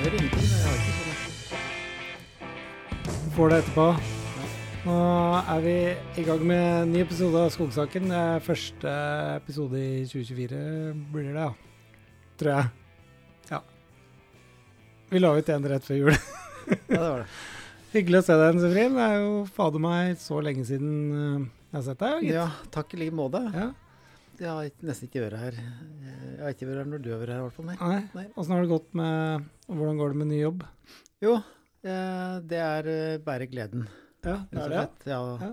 hører ingenting. Jeg har ikke sånn Du får det etterpå. Nå er vi i gang med en ny episode av Skogsaken. Første episode i 2024 blir det, ja. Tror jeg. Ja. Vi la ut en rett før jul. Ja, det var det. Hyggelig å se deg, Sefrin. Det er jo fader meg så lenge siden eh, jeg har sett deg. gitt. Ja, takk i like måte. Ja. Jeg har nesten ikke vært her. Jeg har ikke vært her når du har vært her, i hvert fall. Nei. Åssen har det gått med Hvordan går det med ny jobb? Jo, eh, det er eh, bare gleden. Ja, det er det? Ja. Ja.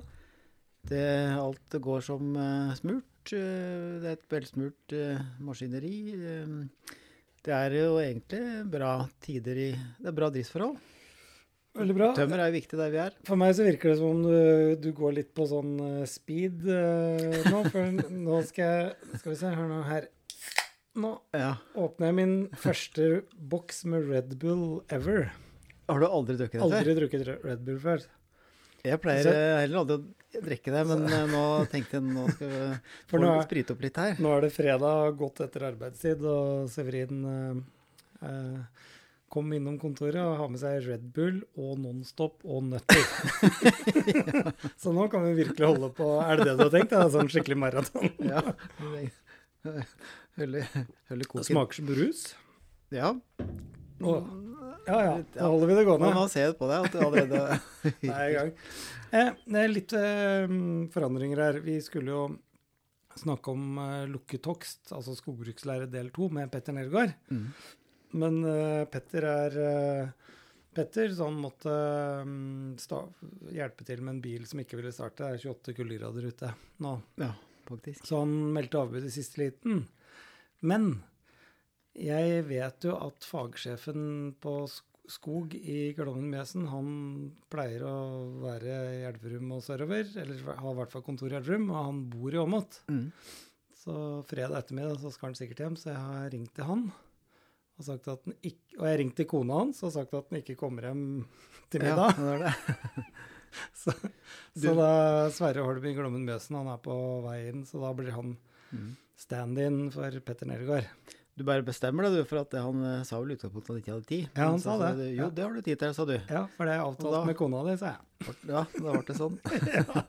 Det, alt går som eh, smurt. Det er et velsmurt maskineri. Det er jo egentlig bra tider i Det er bra driftsforhold. Veldig bra. Tømmer er jo viktig der vi er. For meg så virker det som om du, du går litt på sånn speed uh, nå. For nå skal jeg Skal vi se, hør nå her. Nå Ja. åpner jeg min første boks med Red Bull ever. Har du aldri drukket det før? Aldri drukket Red Bull før. Jeg pleier Så- eh, heller aldri å drikke det, men så, nå tenkte jeg nå skal vi få nå sprite opp litt her. Nå er det fredag, godt etter arbeidstid, og Severin eh, eh, kom innom kontoret og har med seg Red Bull og Nonstop og nøtter. Så nå kan vi virkelig holde på Er det det du har tenkt? Det er sånn skikkelig maraton. Ja. Hølle, hølle Det smaker som brus. Ja. Åh. Ja ja, da holder vi det Nå, gående. nå ser jeg på deg at du allerede er i gang. Eh, det litt eh, forandringer her. Vi skulle jo snakke om eh, lukket hogst, altså skogbrukslære del to, med Petter Nergård. Mm. Men eh, Petter er eh, Petter, så han måtte mm, hjelpe til med en bil som ikke ville starte. Det er 28 kuldegrader ute nå. Ja, faktisk. Så han meldte avbud i siste liten. Men jeg vet jo at fagsjefen på skog i Glommen Mjøsen, han pleier å være i Elverum og sørover, eller har i hvert fall kontor i Elverum, og han bor i Åmot. Mm. Så fredag ettermiddag så skal han sikkert hjem, så jeg har ringt til han. Og, sagt at han ikke, og jeg har ringt til kona hans og sagt at han ikke kommer hjem til middag. Ja, det det. Så, så da Sverre Holm i Glommen Mjøsen, han er på veien, så da blir han Mm. stand-in for Petter Nergård. Du bare bestemmer det, du, for at han eh, sa vel utgangspunktet at han ikke hadde tid. Ja, han sa det. du, Jo, Ja. det har du tid til, sa du. Ja, for det er avtalt da- med kona di, sa jeg. Ja, da ble det sånn. ja.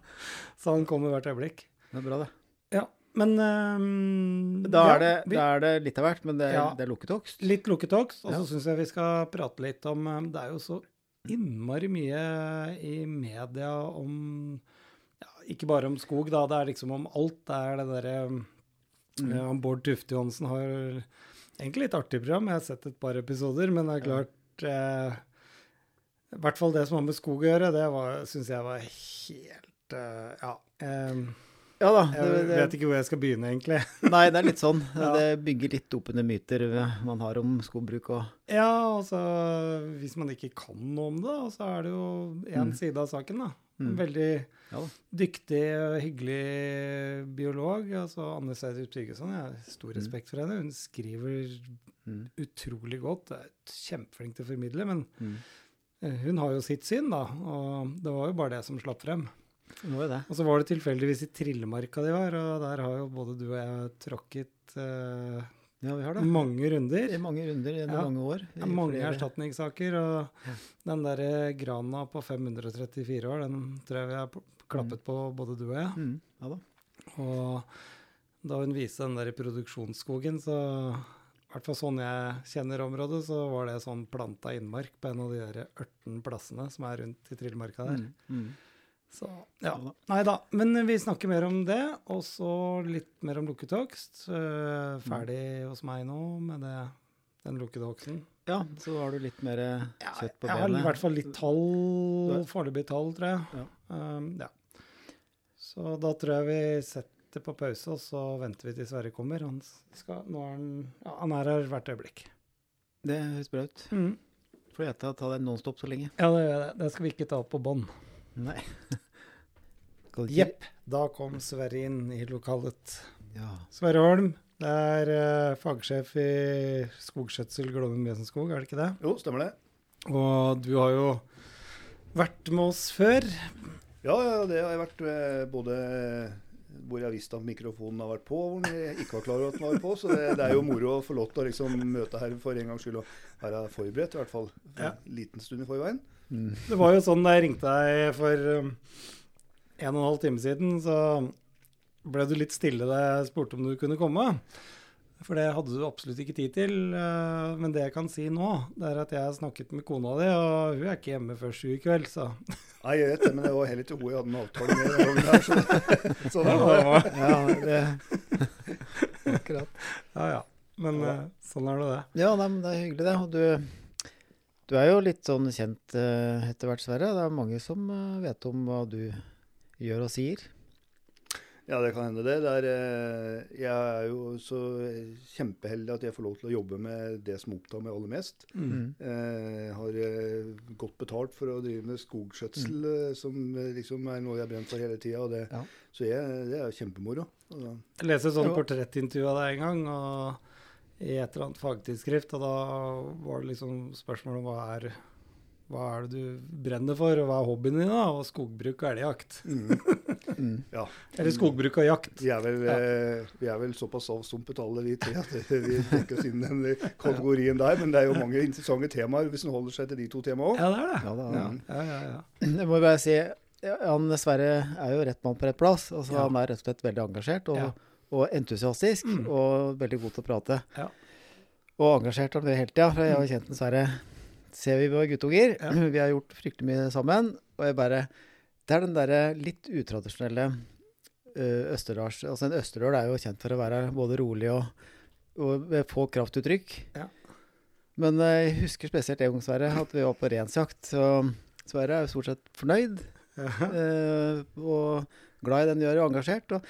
Så han kommer hvert øyeblikk. Det er bra, det. Ja, men um, Da ja, er det, vi, da er det litt av hvert, men det det er lukket hogst. Litt lukket hogst, og så Ja. syns jeg vi skal prate litt om ehm, Det er jo så innmari mye i media om Ikke bare om skog, da. Det er liksom om alt. Det er det derre Mm. Bård Tufte Johansen har egentlig litt artig program. Jeg har sett et par episoder, men det er klart eh, I hvert fall det som har med skog å gjøre, det syns jeg var helt eh, Ja. em, Ja da. jeg Det, jeg vet ikke hvor jeg skal begynne, egentlig. Nei, det er litt sånn. Ja. Det bygger litt opp under myter man har om skogbruk og Ja, altså Hvis man ikke kan noe om det, så er det jo én Mm. side av saken, da. En Mm. veldig Ja dyktig og hyggelig biolog. Altså Anne Seid Tryggvason, jeg har stor Mm. respekt for henne. Hun skriver Mm. utrolig godt. Er kjempeflink til å formidle, men Mm. eh, hun har jo sitt syn, da. Og det var jo bare det som slapp frem. Og så var det tilfeldigvis i Trillemarka de var, og der har jo både du og jeg tråkket eh, Ja, vi har det. mange I runder. mange runder gjennom Ja. mange år. I er mange flere- erstatningssaker, og Ja. den derre grana på 534 år, den tror jeg vi har klappet klappet på både du og jeg. Mm. Ja da. Og da hun viste den der produksjonsskogen, så i hvert fall sånn jeg kjenner området, så var det sånn planta innmark på en av de der 18 plassene som er rundt i Trillemarka der. Mm. Så ja. Nei da. Men vi snakker mer om det, og så litt mer om lukket hogst. Eh, ferdig hos meg nå med det, den lukkede hogsten. Ja, så har du litt mer kjøtt på jeg har i hvert fall litt tall, Du- foreløpig tall, tror jeg. Ja. Um, ja. Så da tror jeg vi setter på pause, og så venter vi til Sverre kommer. Han, skal, nå er han, ja, han er her hvert øyeblikk. Det høres bra ut. Mm. Får jeg å ta den nonstop så lenge? Ja, det, gjør jeg. det skal vi ikke ta opp på bånd. Nei. Jepp, da kom Sverre inn i lokalet. Ja. Sverre Holm, det er uh, fagsjef i skogskjøtsel Glommen Mjøsenskog, er det ikke det? Jo, stemmer det. Og du har jo vært med oss før. Ja, ja, det har jeg vært eh, både hvor jeg visste at mikrofonen har vært på, og hvor jeg ikke var klar over at den var på. Så det, det er jo moro å få lov til å liksom møte her for en gangs skyld og være forberedt, i hvert fall Ja. en liten stund i forveien. Det var jo sånn da jeg ringte deg for um, en og en halv time siden, så ble du litt stille da jeg spurte om du kunne komme. For det hadde du absolutt ikke tid til. eh, Men det jeg kan si nå, det er at jeg har snakket med kona di, og hun er ikke hjemme før sju i kveld, så Nei, jeg vet det, men det var heller ikke hun jeg hadde en avtale med. her, Så, så det var, Ja, det Akkurat. Ja ja. Men eh, sånn er det det. Ja, nei, men det er hyggelig, det. Og du, du er jo litt sånn kjent eh, etter hvert, Sverre. Det er mange som eh, vet om hva du gjør og sier. ja, det kan hende det. det er, eh, jeg er jo så kjempeheldig at jeg får lov til å jobbe med det som opptar meg aller mest. Mm. Eh, har godt betalt for å drive med skogskjøtsel, eh, som liksom er noe jeg har brent for hele tida. Ja. Så jeg, det er jo kjempemoro. Jeg leste et Ja. portrettintervju av deg en gang, og i et eller annet fagtidsskrift, og da var det liksom spørsmål om hva er, hva er det du brenner for, og hva er hobbyen din, da? Og skogbruk og elgjakt. mm, Mm. ja. Eller skogbruk og jakt. Vi er, vel, Ja. eh, vi er vel såpass avstumpet alle vi tre at vi tenker oss inn i den kategorien der. Men det er jo mange interessante temaer hvis en holder seg til de to temaene òg. Ja, det er det. Ja, da, Ja, ja, ja. ja. Jeg må bare si han Sverre er jo rett mann på rett plass. Altså, Ja. Han er rett og slett veldig engasjert og, Ja. Og entusiastisk Mm. og veldig god til å prate. Ja. Og engasjert han hele tida. For jeg har kjent den Sverre ser vi var guttunger. Ja. Vi har gjort fryktelig mye sammen. Og jeg bare Det er den derre litt utradisjonelle uh, østerdals... Altså en østerdøl er jo kjent for å være både rolig og, og med få kraftuttrykk. Ja. Men eh, jeg husker spesielt en gang, Sverre, at vi var på rensjakt. Så Sverre er jo stort sett fornøyd Ja. eh, og glad i den gjør, og engasjert. Og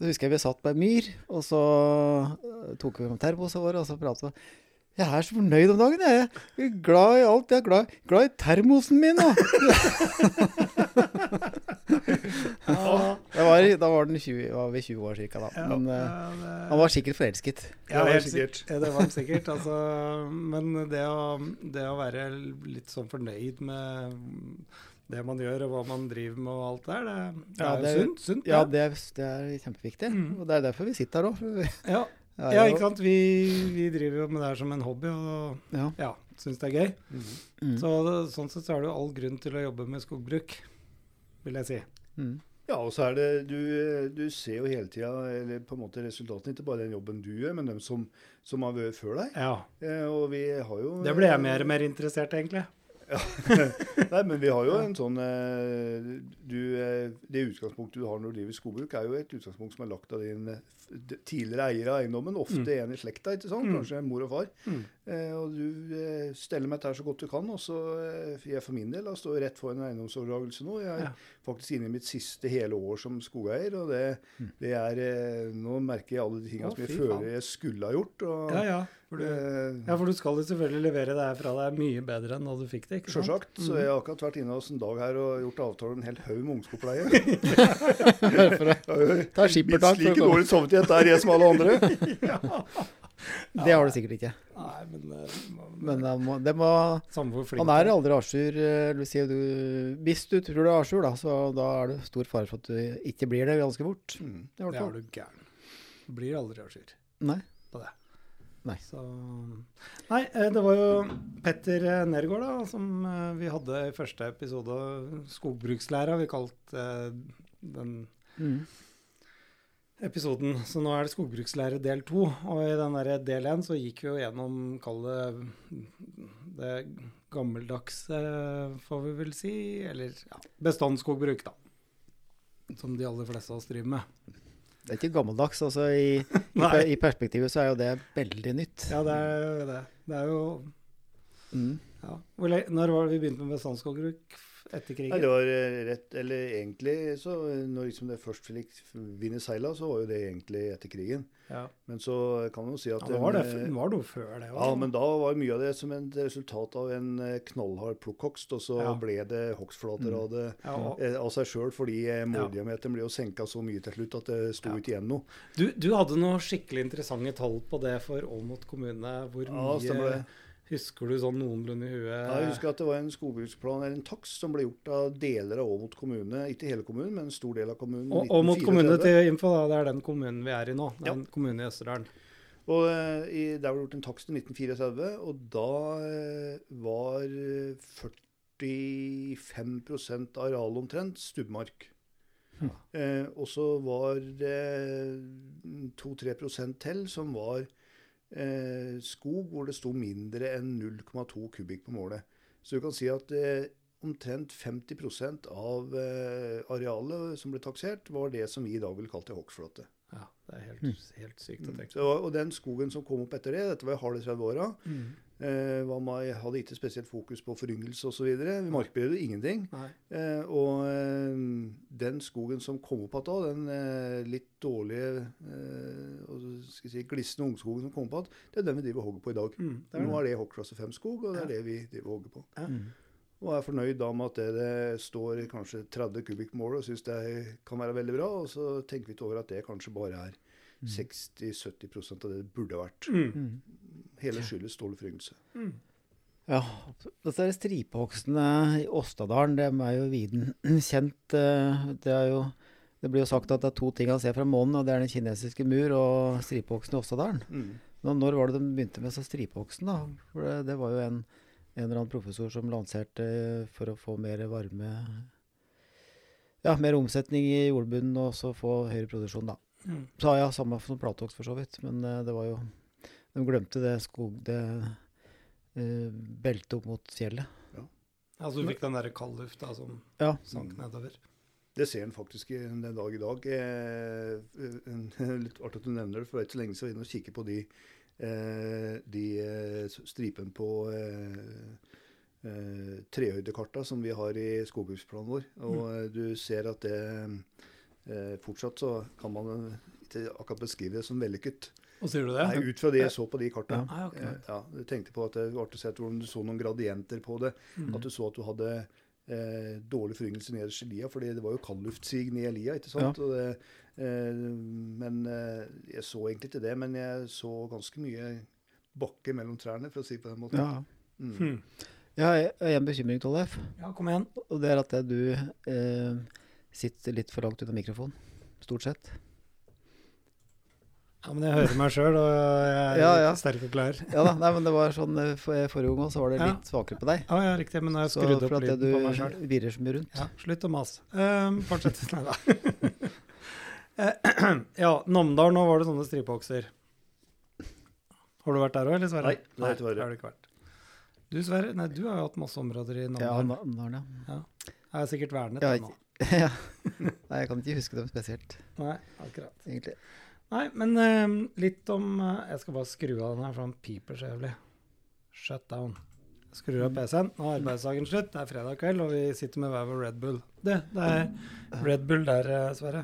så husker jeg vi satt på en myr, og så eh, tok vi med termosene våre, og så pratet vi. Jeg er så fornøyd om dagen, jeg. Jeg er glad i alt. Jeg er glad, glad i termosen min nå. Ja, var, da var, den 20, var vi 20 år cirka da. Men eh, ja, det- han var sikkert forelsket. Ja, Det var helt sikkert. sikkert. Ja, det var han sikkert. Altså, men det å, det å være litt sånn fornøyd med det man gjør, og hva man driver med og alt der, det, det Ja, er jo det er- sunt. sunt Ja, det. det, er- det er kjempeviktig. Mm. Og det er derfor vi sitter her òg. Ja, ja, ikke sant. Vi, vi driver jo med det her som en hobby, og Ja. ja, syns det er gøy. Mm. Så sånn sett så er det jo all grunn til å jobbe med skogbruk, vil jeg si. Mm. Ja, og så er det Du, du ser jo hele tida eller på en måte resultatene, ikke bare den jobben du gjør, men dem som, som har vært før deg. Ja. Eh, og vi har jo Det ble jeg mer og mer interessert, egentlig. Nei, men vi har jo en sånn eh, du, eh, Det utgangspunktet du har når du driver skogbruk, er jo et utgangspunkt som er lagt av din eh, tidligere eier av eiendommen. Ofte Mm. en i slekta, ikke sant? Mm. Kanskje mor og far. Mm. Og du steller meg dette her så godt du kan. Og så jeg for min del da, står rett foran en eiendomsoverdragelse nå. Jeg Ja. Faktisk inne i mitt siste hele år som skogeier. Og det, det er eh, Nå merker jeg alle de tingene Mm. Å, som jeg føler jeg skulle ha gjort. Og, Ja, ja. For du, eh, ja, for du skal jo selvfølgelig levere det her fra deg mye bedre enn da du fikk det, ikke sant? Sjølsagt. Så Mhm. jeg har akkurat vært inne hos en dag her og gjort avtale om en hel haug med ungskogpleie. Ta skippertak Minst like dårlig samvittighet der jeg som alle andre. Det har du sikkert ikke. Nei, men, eh, Men det må, det må Han er aldri jour. eh, si Hvis du tror du er jour, da, så da er det stor fare for at du ikke blir det ganske fort. Mm. Det Det er du gæren. Blir aldri jour Nei. på det. Nei. Så Nei, eh, det var jo Petter Nergård da, som vi hadde i første episode, skogbrukslæra. Vi kalte den Mm. Episoden. Så nå er det skogbrukslære del to. Og i den der del én så gikk vi jo gjennom, kall det det gammeldagse, får vi vel si. Eller ja, bestandsskogbruk, da. Som de aller fleste av oss driver med. Det er ikke gammeldags. altså I, i, I perspektivet så er jo det veldig nytt. Ja, det er jo det. Det er jo Mm. ja. Når var det vi begynte med bestandsskogbruk? Etter Nei, det var eh, rett Eller egentlig, så når liksom det først fikk vinne seila, så var jo det egentlig etter krigen. Ja. Men så kan man jo si at ja, det var, det, det var noe før det Ja, men da var mye av det som et resultat av en eh, knallhard plukkhogst, og så Ja. ble det hogstflater Mm. av det ja, eh, av seg sjøl, fordi måldiameteren ble jo senka så mye til slutt at det sto Ja. ikke igjen noe. du, du hadde noen skikkelig interessante tall på det for Åmot kommune. Hvor mye det. Husker du sånn noenlunde i huet? Ja, jeg husker at det var en skogbruksplan eller en takst som ble gjort av deler av Åmot kommune. Ikke hele kommunen, men en stor del av kommunen. Og, og mot 1934. kommune til info, da. Det er den kommunen vi er i nå. Det er Ja. en kommune i Østerdalen. Og eh, i, Der ble det gjort en takst i 1934, og da eh, var eh, 45 av arealet omtrent stubbmark. Ja. Eh, og så var det 2-3 til som var eh, skog hvor det sto mindre enn 0,2 kubikk på målet. Så du kan si at eh, omtrent 50 av eh, arealet som ble taksert, var det som vi i dag vil kalle en hogstflate. Ja, det er helt, Mm. helt sykt å tenke Så, og den skogen som kom opp etter det, dette var i harde 30-åra, mm. Eh, hadde ikke spesielt fokus på foryngelse osv. Vi markbedret ingenting. Eh, og eh, den skogen som kom opp igjen da, den eh, litt dårlige eh, og skal si, glisne ungskogen som kom opp igjen, det er den vi driver og hogger på i dag. Mm, det er Nå er det hoggklasse 5-skog, og det er Ja. det vi driver og hogger på. Ja. Mm. Og er fornøyd da med at det, det står kanskje 30 kubikk mål og syns det er- kan være veldig bra. Og så tenker vi ikke over at det kanskje bare er 60-70 av det det burde vært. Mm. Hele skyldes dårlig foryngelse. Mm. Ja, disse her stripehogstene i Åstadalen, dem er jo viden kjent. eh, Det, er jo, det blir jo sagt at det er to ting han ser fra månen, og det er den kinesiske mur og stripehogsten i Åstadalen. Mm. Men når var det de begynte med så stripehogsten, da? For det, det var jo en, en eller annen professor som lanserte eh, for å få mer varme Ja, mer omsetning i jordbunnen og så få høyere produksjon, da. Mm. Så ja, samme som Platox, for så vidt, men eh, det var jo De glemte det skog... Det uh, beltet opp mot fjellet. Altså du fikk den derre kaldlufta som Ja. sank nedover. Det ser en faktisk den dag i dag. Eh, en, litt artig at du nevner det, for det er ikke så lenge siden jeg var inne og kikket på de, eh, de stripene stripen på eh, eh, trehøydekarta som vi har i skogbruksplanen vår. Og mm. du ser at det eh, fortsatt så kan man eh, ikke akkurat beskrive det som vellykket. Og sier du det? Nei, ut fra det jeg så på de kartene. Ja. okay. Eh. Ja, jeg tenkte på at det var artig å se hvordan du så noen gradienter på det. Mm. At du så at du hadde eh, dårlig foryngelse nederst i lia, fordi det var jo kaldluftsig ned i lia. ikke sant? Og det, eh, men eh, jeg så egentlig ikke det, men jeg så ganske mye bakke mellom trærne, for å si det på den måten. Ja. Mm. Mm. Jeg har en bekymring, Tollef. Ja, kom igjen. Og det er at du eh, sitter litt for langt unna mikrofonen. Stort sett. Ja, Men jeg hører meg sjøl, og jeg er Ja, ja. sterk og klar. Ja da, nei, men det var sånn eh, for, Forrige gang så var det Ja. litt svakere på deg. Ja, ja, riktig. Men nå har jeg Så skrudd opp lyden på meg du sjøl. virrer så mye rundt. Ja, slutt å mase. Um, fortsett. Nei da. Eh, ja, Namdal, nå var det sånne stripehogster. Har du vært der òg, eller Sverre? Nei, det har det du ikke vært. Du Sverre, nei, du har jo hatt masse områder i Ja, Namdal. ja. ja. Jeg er sikkert vernet Ja, ennå. ja. Nei, jeg kan ikke huske dem spesielt, Nei, akkurat. egentlig. Nei, men uh, litt om uh, Jeg skal bare skru av den her, for han piper så jævlig. Shut down. Jeg Skrur av PC-en. Nå er arbeidsdagen slutt. Det er fredag kveld, og vi sitter med hver vår Red Bull. Det, det er Red Bull der, eh, Sverre.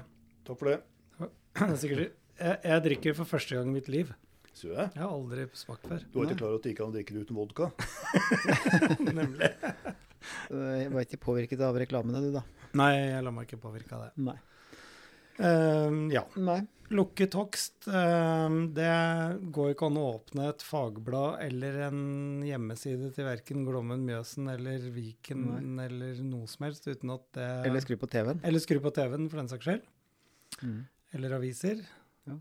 Takk for det. Det er sikkert, jeg, jeg drikker for første gang i mitt liv. Så jeg. Jeg har aldri smakt før. Du var ikke klar over at det ikke kan drikke det uten vodka? Nemlig. Jeg var ikke påvirket av reklamene, du, da. Nei, jeg lar meg ikke påvirke av det. Nei. Uh, ja. Nei. Lukket hogst. uh, det går ikke an å åpne et fagblad eller en hjemmeside til verken Glommen, Mjøsen eller Viken eller noe som helst uten at det Eller skru på TV-en. Eller skru på TV-en, for den saks skyld. Mm. Eller aviser. Ja.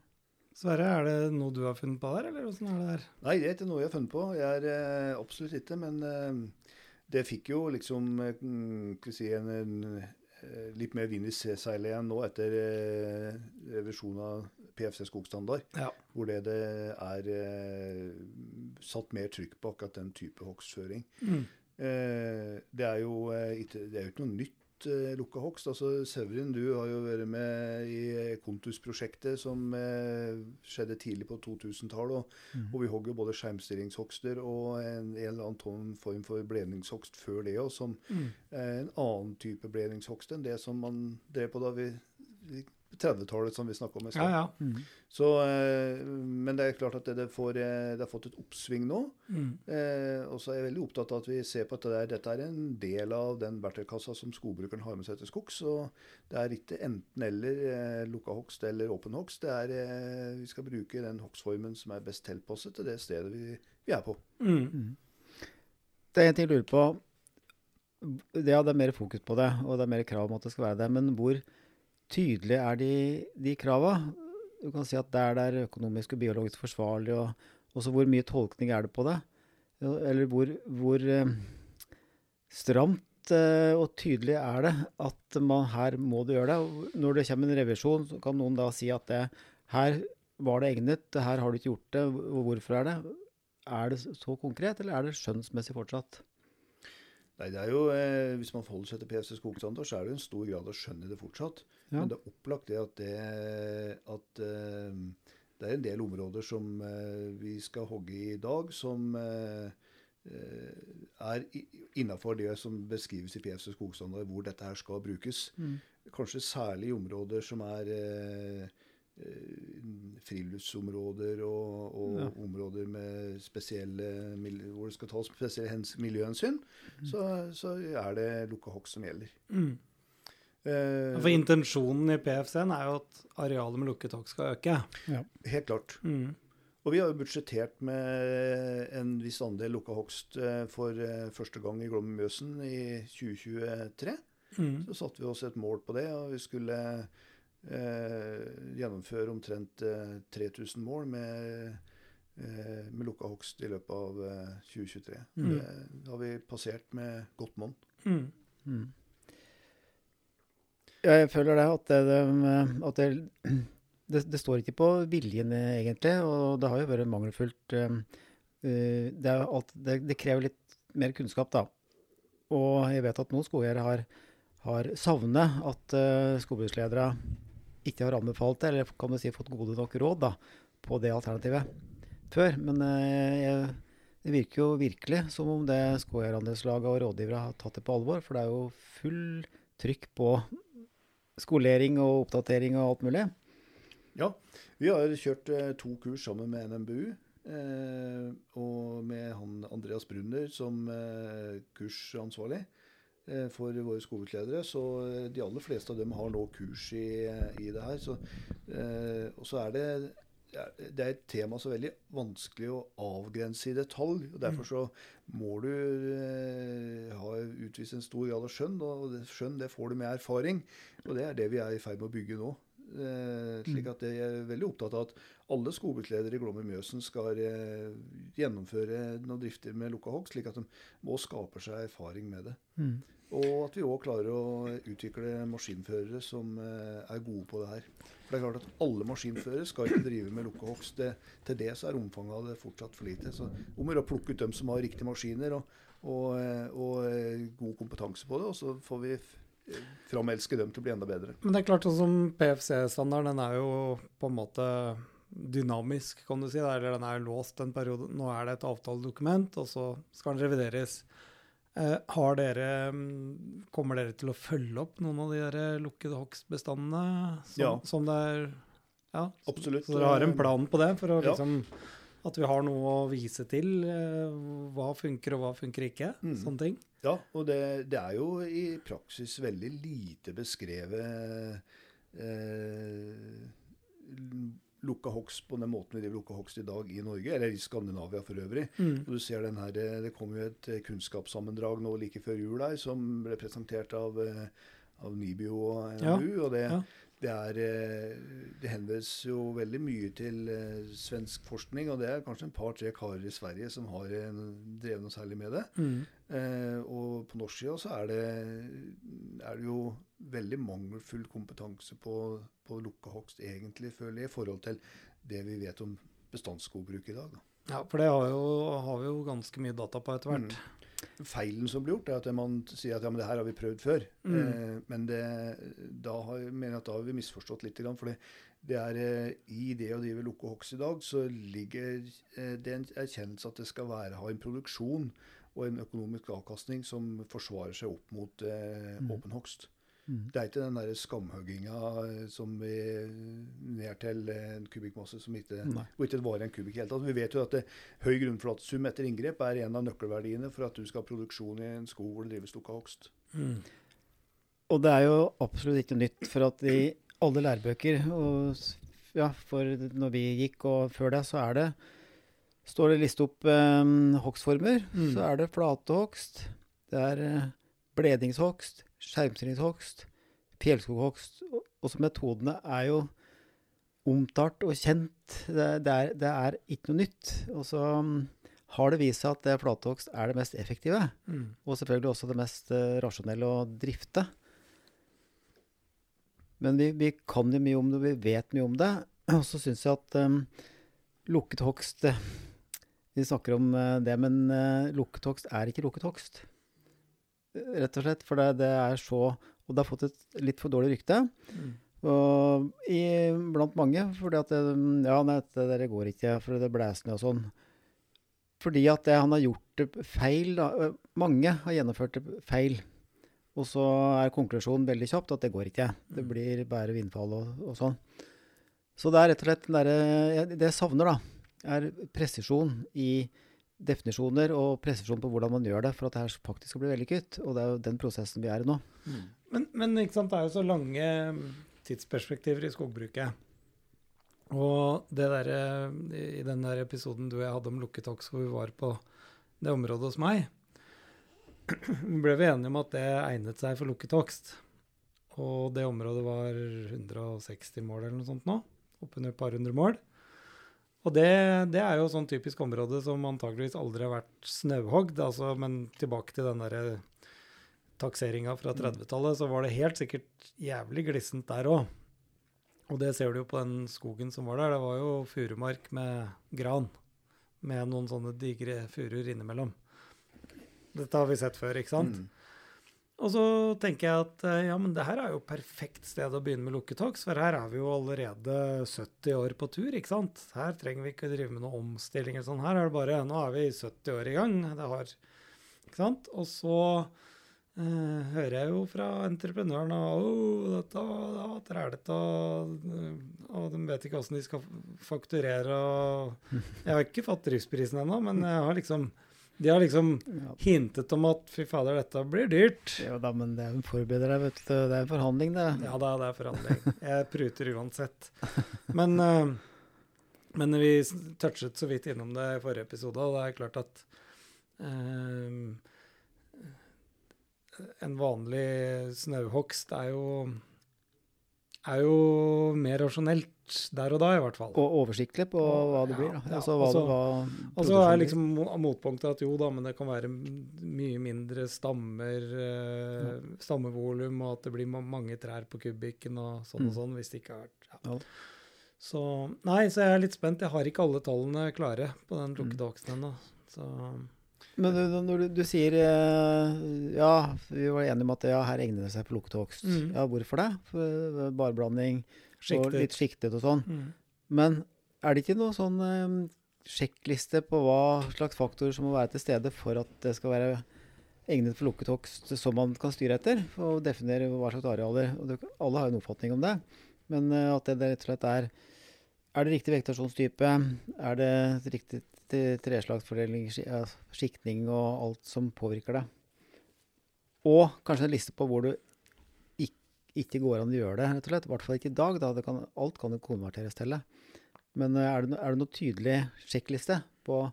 Sverre, er det noe du har funnet på der, eller åssen er det der? Nei, det er ikke noe jeg har funnet på. Jeg er uh, absolutt ikke, men eh, det fikk jo liksom eh, mm, skal vi si, en, en litt mer vind i seilet igjen nå etter eh, revisjonen av PFC skogstandard, Ja. hvor det, det er eh, satt mer trykk på akkurat den type hogstføring. Mm. Eh, det, er jo, eh, det er jo ikke noe nytt eh, lukka hogst. Altså, Severin, du har jo vært med i eh, Kontus-prosjektet som eh, skjedde tidlig på 2000-tallet. Og, Mm. og vi hogger både skjermstillingshogster og en, en eller annen form for bledningshogst før det òg, som Mm. eh, en annen type bledningshogst enn det som man drev på da vi, vi 30-tallet, som vi snakka om i stad. ja. Mm. Eh, men det er klart at det, det, får, eh, det har fått et oppsving nå. Mm. Eh, og så er jeg veldig opptatt av at vi ser på at det der, dette er en del av den verktøykassa som skogbrukeren har med seg til skogs. Og det er ikke enten-eller eh, lukka hogst eller åpen hogst. Det er, eh, vi skal bruke den hogstformen som er best tilpasset til det stedet vi, vi er på. Mm. Mm. Det er en ting jeg lurer på. Ja, det er mer fokus på det, og det er mer krav om at det skal være det. Men hvor tydelige er de, de krava? Du kan si at der det er økonomisk og biologisk forsvarlig, og også hvor mye tolkning er det på det? Eller hvor, hvor eh, stramt eh, og tydelig er det at man her må du gjøre det? Når det kommer en revisjon, så kan noen da si at det, her var det egnet, her har du ikke gjort det, hvorfor er det? Er det så konkret, eller er det skjønnsmessig fortsatt? Nei, det er jo, eh, Hvis man forholder seg til PFC skogstandard, så er det en stor grad av skjønn i det fortsatt. Ja. Men det er opplagt det at, det, at eh, det er en del områder som eh, vi skal hogge i i dag, som eh, eh, er innafor det som beskrives i PFC skogstandard, hvor dette her skal brukes. Mm. Kanskje særlig i områder som er eh, friluftsområder og, og Ja. områder med spesielle, hvor det skal tas spesielle hens, miljøhensyn, Mm. så, så er det lukka hogst som gjelder. Mm. Eh, For intensjonen i PFC-en er jo at arealet med lukket hogst skal øke. helt klart. Mm. Og vi har jo budsjettert med en viss andel lukka hogst eh, for eh, første gang i Glommen Mjøsen i 2023. Mm. Så satte vi oss et mål på det, og vi skulle eh, gjennomføre omtrent eh, 3000 mål med, eh, med lukka hogst i løpet av eh, 2023. Mm. Det har vi passert med godt monn. Mm. Mm. Jeg føler det at det, det- at det, det, det står ikke på viljen, eh, egentlig. Og det har jo vært mangelfullt. eh, eh, Det, er alt, det, det krever litt mer kunnskap, da. Og jeg vet at noen skogeiere har, har savnet at uh, skogbruksledere ikke har anbefalt det, eller kan du si fått gode nok råd da, på det alternativet før. Men eh, jeg, det virker jo virkelig som om det skogeierandelslaget og rådgivere har tatt det på alvor. For det er jo full trykk på skolering og oppdatering og alt mulig. Ja, vi har kjørt eh, to kurs sammen med NMBU. Eh, og med han Andreas Brunner som eh, kursansvarlig for våre skoleledere. Så eh, de aller fleste av dem har nå kurs i, i det her. Så, eh, og så er det det er et tema så veldig vanskelig å avgrense i detalj. og Derfor så må du eh, ha utvist en stor grad av skjønn. Og skjønn det får du med erfaring. Og det er det vi er i ferd med å bygge nå. Eh, slik at jeg er veldig opptatt av at alle skogbruksledere i Glommer Mjøsen skal eh, gjennomføre noen drifter med lukka hogst, slik at de må skape seg erfaring med det. Og at vi òg klarer å utvikle maskinførere som eh, er gode på det her. For det er klart at alle maskinførere skal ikke drive med lukka hogst. Til det så er omfanget av det fortsatt for lite. Så om å gjøre å ut dem som har riktige maskiner og, og, eh, og eh, god kompetanse på det, og så får vi framelske dem til å bli enda bedre. Men det er klart, sånn som PFC-standarden, den er jo på en måte dynamisk, kan du si. Eller den er låst en periode. Nå er det et avtaledokument, og så skal den revideres. Eh, har dere, mm, Kommer dere til å følge opp noen av de der lukkede hogstbestandene? Som, Ja. som det er Ja, Absolutt. Så dere har en plan på det? For å Ja. liksom At vi har noe å vise til. Eh, hva funker, og hva funker ikke. Mm. Sånne ting. Ja, og det, det er jo i praksis veldig lite beskrevet eh, lukka hogst på den måten vi driver lukka hogst i dag i Norge, eller i Skandinavia for øvrig. Mm. Og du ser den her, eh, Det kom jo et eh, kunnskapssammendrag nå like før jul her, som ble presentert av, eh, av NIBIO og Ja, og det, ja. Det, er, eh, det henvendes jo veldig mye til eh, svensk forskning, og det er kanskje en par-tre karer i Sverige som har eh, drevet noe særlig med det. Mm. Eh, og på norsk side så er det, er det jo veldig mangelfull kompetanse på, på lukka hogst, egentlig, føler jeg, i forhold til det vi vet om bestandsskogbruk i dag. Da. Ja, for det har, jo, har vi jo ganske mye data på etter hvert. Feilen som blir gjort, er at man sier at ja, men det her har vi prøvd før. Mm. Eh, men det, da har, mener jeg at da har vi misforstått litt. For det er eh, i det å drive lukke hogst i dag, så ligger eh, det en erkjennelse at det skal være, ha en produksjon og en økonomisk avkastning som forsvarer seg opp mot eh, Mm. åpen hogst. Mm. Det er ikke den der skamhugginga eh, som vi ned til en kubikkmasse som ikke, hvor ikke det varer en kubikk i hele tatt. Vi vet jo at det, høy grunnflatesum etter inngrep er en av nøkkelverdiene for at du skal ha produksjon i en skog hvor det drives lukka hogst. Mm. Og det er jo absolutt ikke nytt, for at i alle lærebøker, og ja, for når vi gikk og før det, så er det står det liste opp eh, hogstformer, Mm. så er det flatehogst, det er eh, bledingshogst, skjermstillingshogst, fjellskoghogst. Og også metodene er jo omtalt og kjent. Det, det, er, det er ikke noe nytt. Og så mm, har det vist seg at det flatehogst er det mest effektive. Mm. Og selvfølgelig også det mest eh, rasjonelle å drifte. Men vi, vi kan jo mye om det, vi vet mye om det. Og så syns jeg at um, lukket hogst eh, Vi snakker om eh, det, men uh, lukket hogst er ikke lukket hogst. Eh, Rett og slett. For det, det er så Og det har fått et litt for dårlig rykte. Mm. Og i, blant mange. Fordi at det, Ja, nei, det der går ikke, for det blæser ned og sånn. Fordi at det, han har gjort det feil. Da. Mange har gjennomført det feil. Og så er konklusjonen veldig kjapt at det går ikke. Det blir bare vindfall og, og sånn. Så det er rett og slett den derre Det jeg savner, da, er presisjon i definisjoner og presisjon på hvordan man gjør det for at det her faktisk skal bli vellykket. Og det er jo den prosessen vi er i nå. Men, men ikke sant, det er jo så lange tidsperspektiver i skogbruket. Og det der, i den der episoden du og jeg hadde om lukket hogst, hvor vi var på det området hos meg, ble vi enige om at det egnet seg for lukket hogst. Og det området var 160 mål eller noe sånt nå. Oppunder et par hundre mål. Og det, det er jo sånn typisk område som antageligvis aldri har vært snauhogd. Altså, men tilbake til den derre takseringa fra 30-tallet, så var det helt sikkert jævlig glissent der òg. Og det ser du jo på den skogen som var der. Det var jo furumark med gran. Med noen sånne digre furuer innimellom. Dette har vi sett før, ikke sant? Mm. Og så tenker jeg at eh, ja, men det her er jo perfekt sted å begynne med lukketoks, for her er vi jo allerede 70 år på tur, ikke sant? Her trenger vi ikke drive med noen omstilling eller sånn. Her er det bare Nå er vi 70 år i gang. Det har Ikke sant? Og så eh, hører jeg jo fra entreprenøren at oh, dette var trælete, og, og de vet ikke åssen de skal fakturere. Og jeg har ikke fått driftsprisen ennå, men jeg har liksom de har liksom Ja. hintet om at fy fader, dette blir dyrt. Ja da, men det er jo en forbereder deg, vet du. Det er en forhandling, det. Ja da, det er forhandling. Jeg pruter uansett. Men, eh, men vi touchet så vidt innom det i forrige episode, og det er klart at eh, en vanlig snauhogst er jo er jo mer rasjonelt der og da, i hvert fall. Og oversiktlig på hva det blir. Da. Altså hva, og så- hva Og er liksom motpunktet at jo da, men det kan være mye mindre stammer, eh, stammevolum, og at det blir mange trær på kubikken og sånn og Mm. sånn, hvis det ikke har vært ja. Så nei, så jeg er litt spent. Jeg har ikke alle tallene klare på den lukkede oksen ennå. Men du, når du, du sier eh, Ja, vi var enige om at ja, her egner det seg for lukket hogst. Mm. Ja, hvorfor det? For Barblanding og litt sjiktet og sånn. Mm. Men er det ikke noe sånn um, sjekkliste på hva slags faktorer som må være til stede for at det skal være egnet for lukket hogst som man kan styre etter? Og definere hva slags arealer. Og alle har jo en oppfatning om det. Men eh, at det, rett og slett er Er det riktig vegetasjonstype? Er det riktig treslagsfordeling, ski- skiktning og alt som påvirker deg. Og kanskje en liste på hvor du ikke går an å gjøre det, rett og slett. I hvert fall ikke i dag. Da. Kan, alt kan jo konverteres til det. Men eh, er det, er det noe tydelig sjekkliste på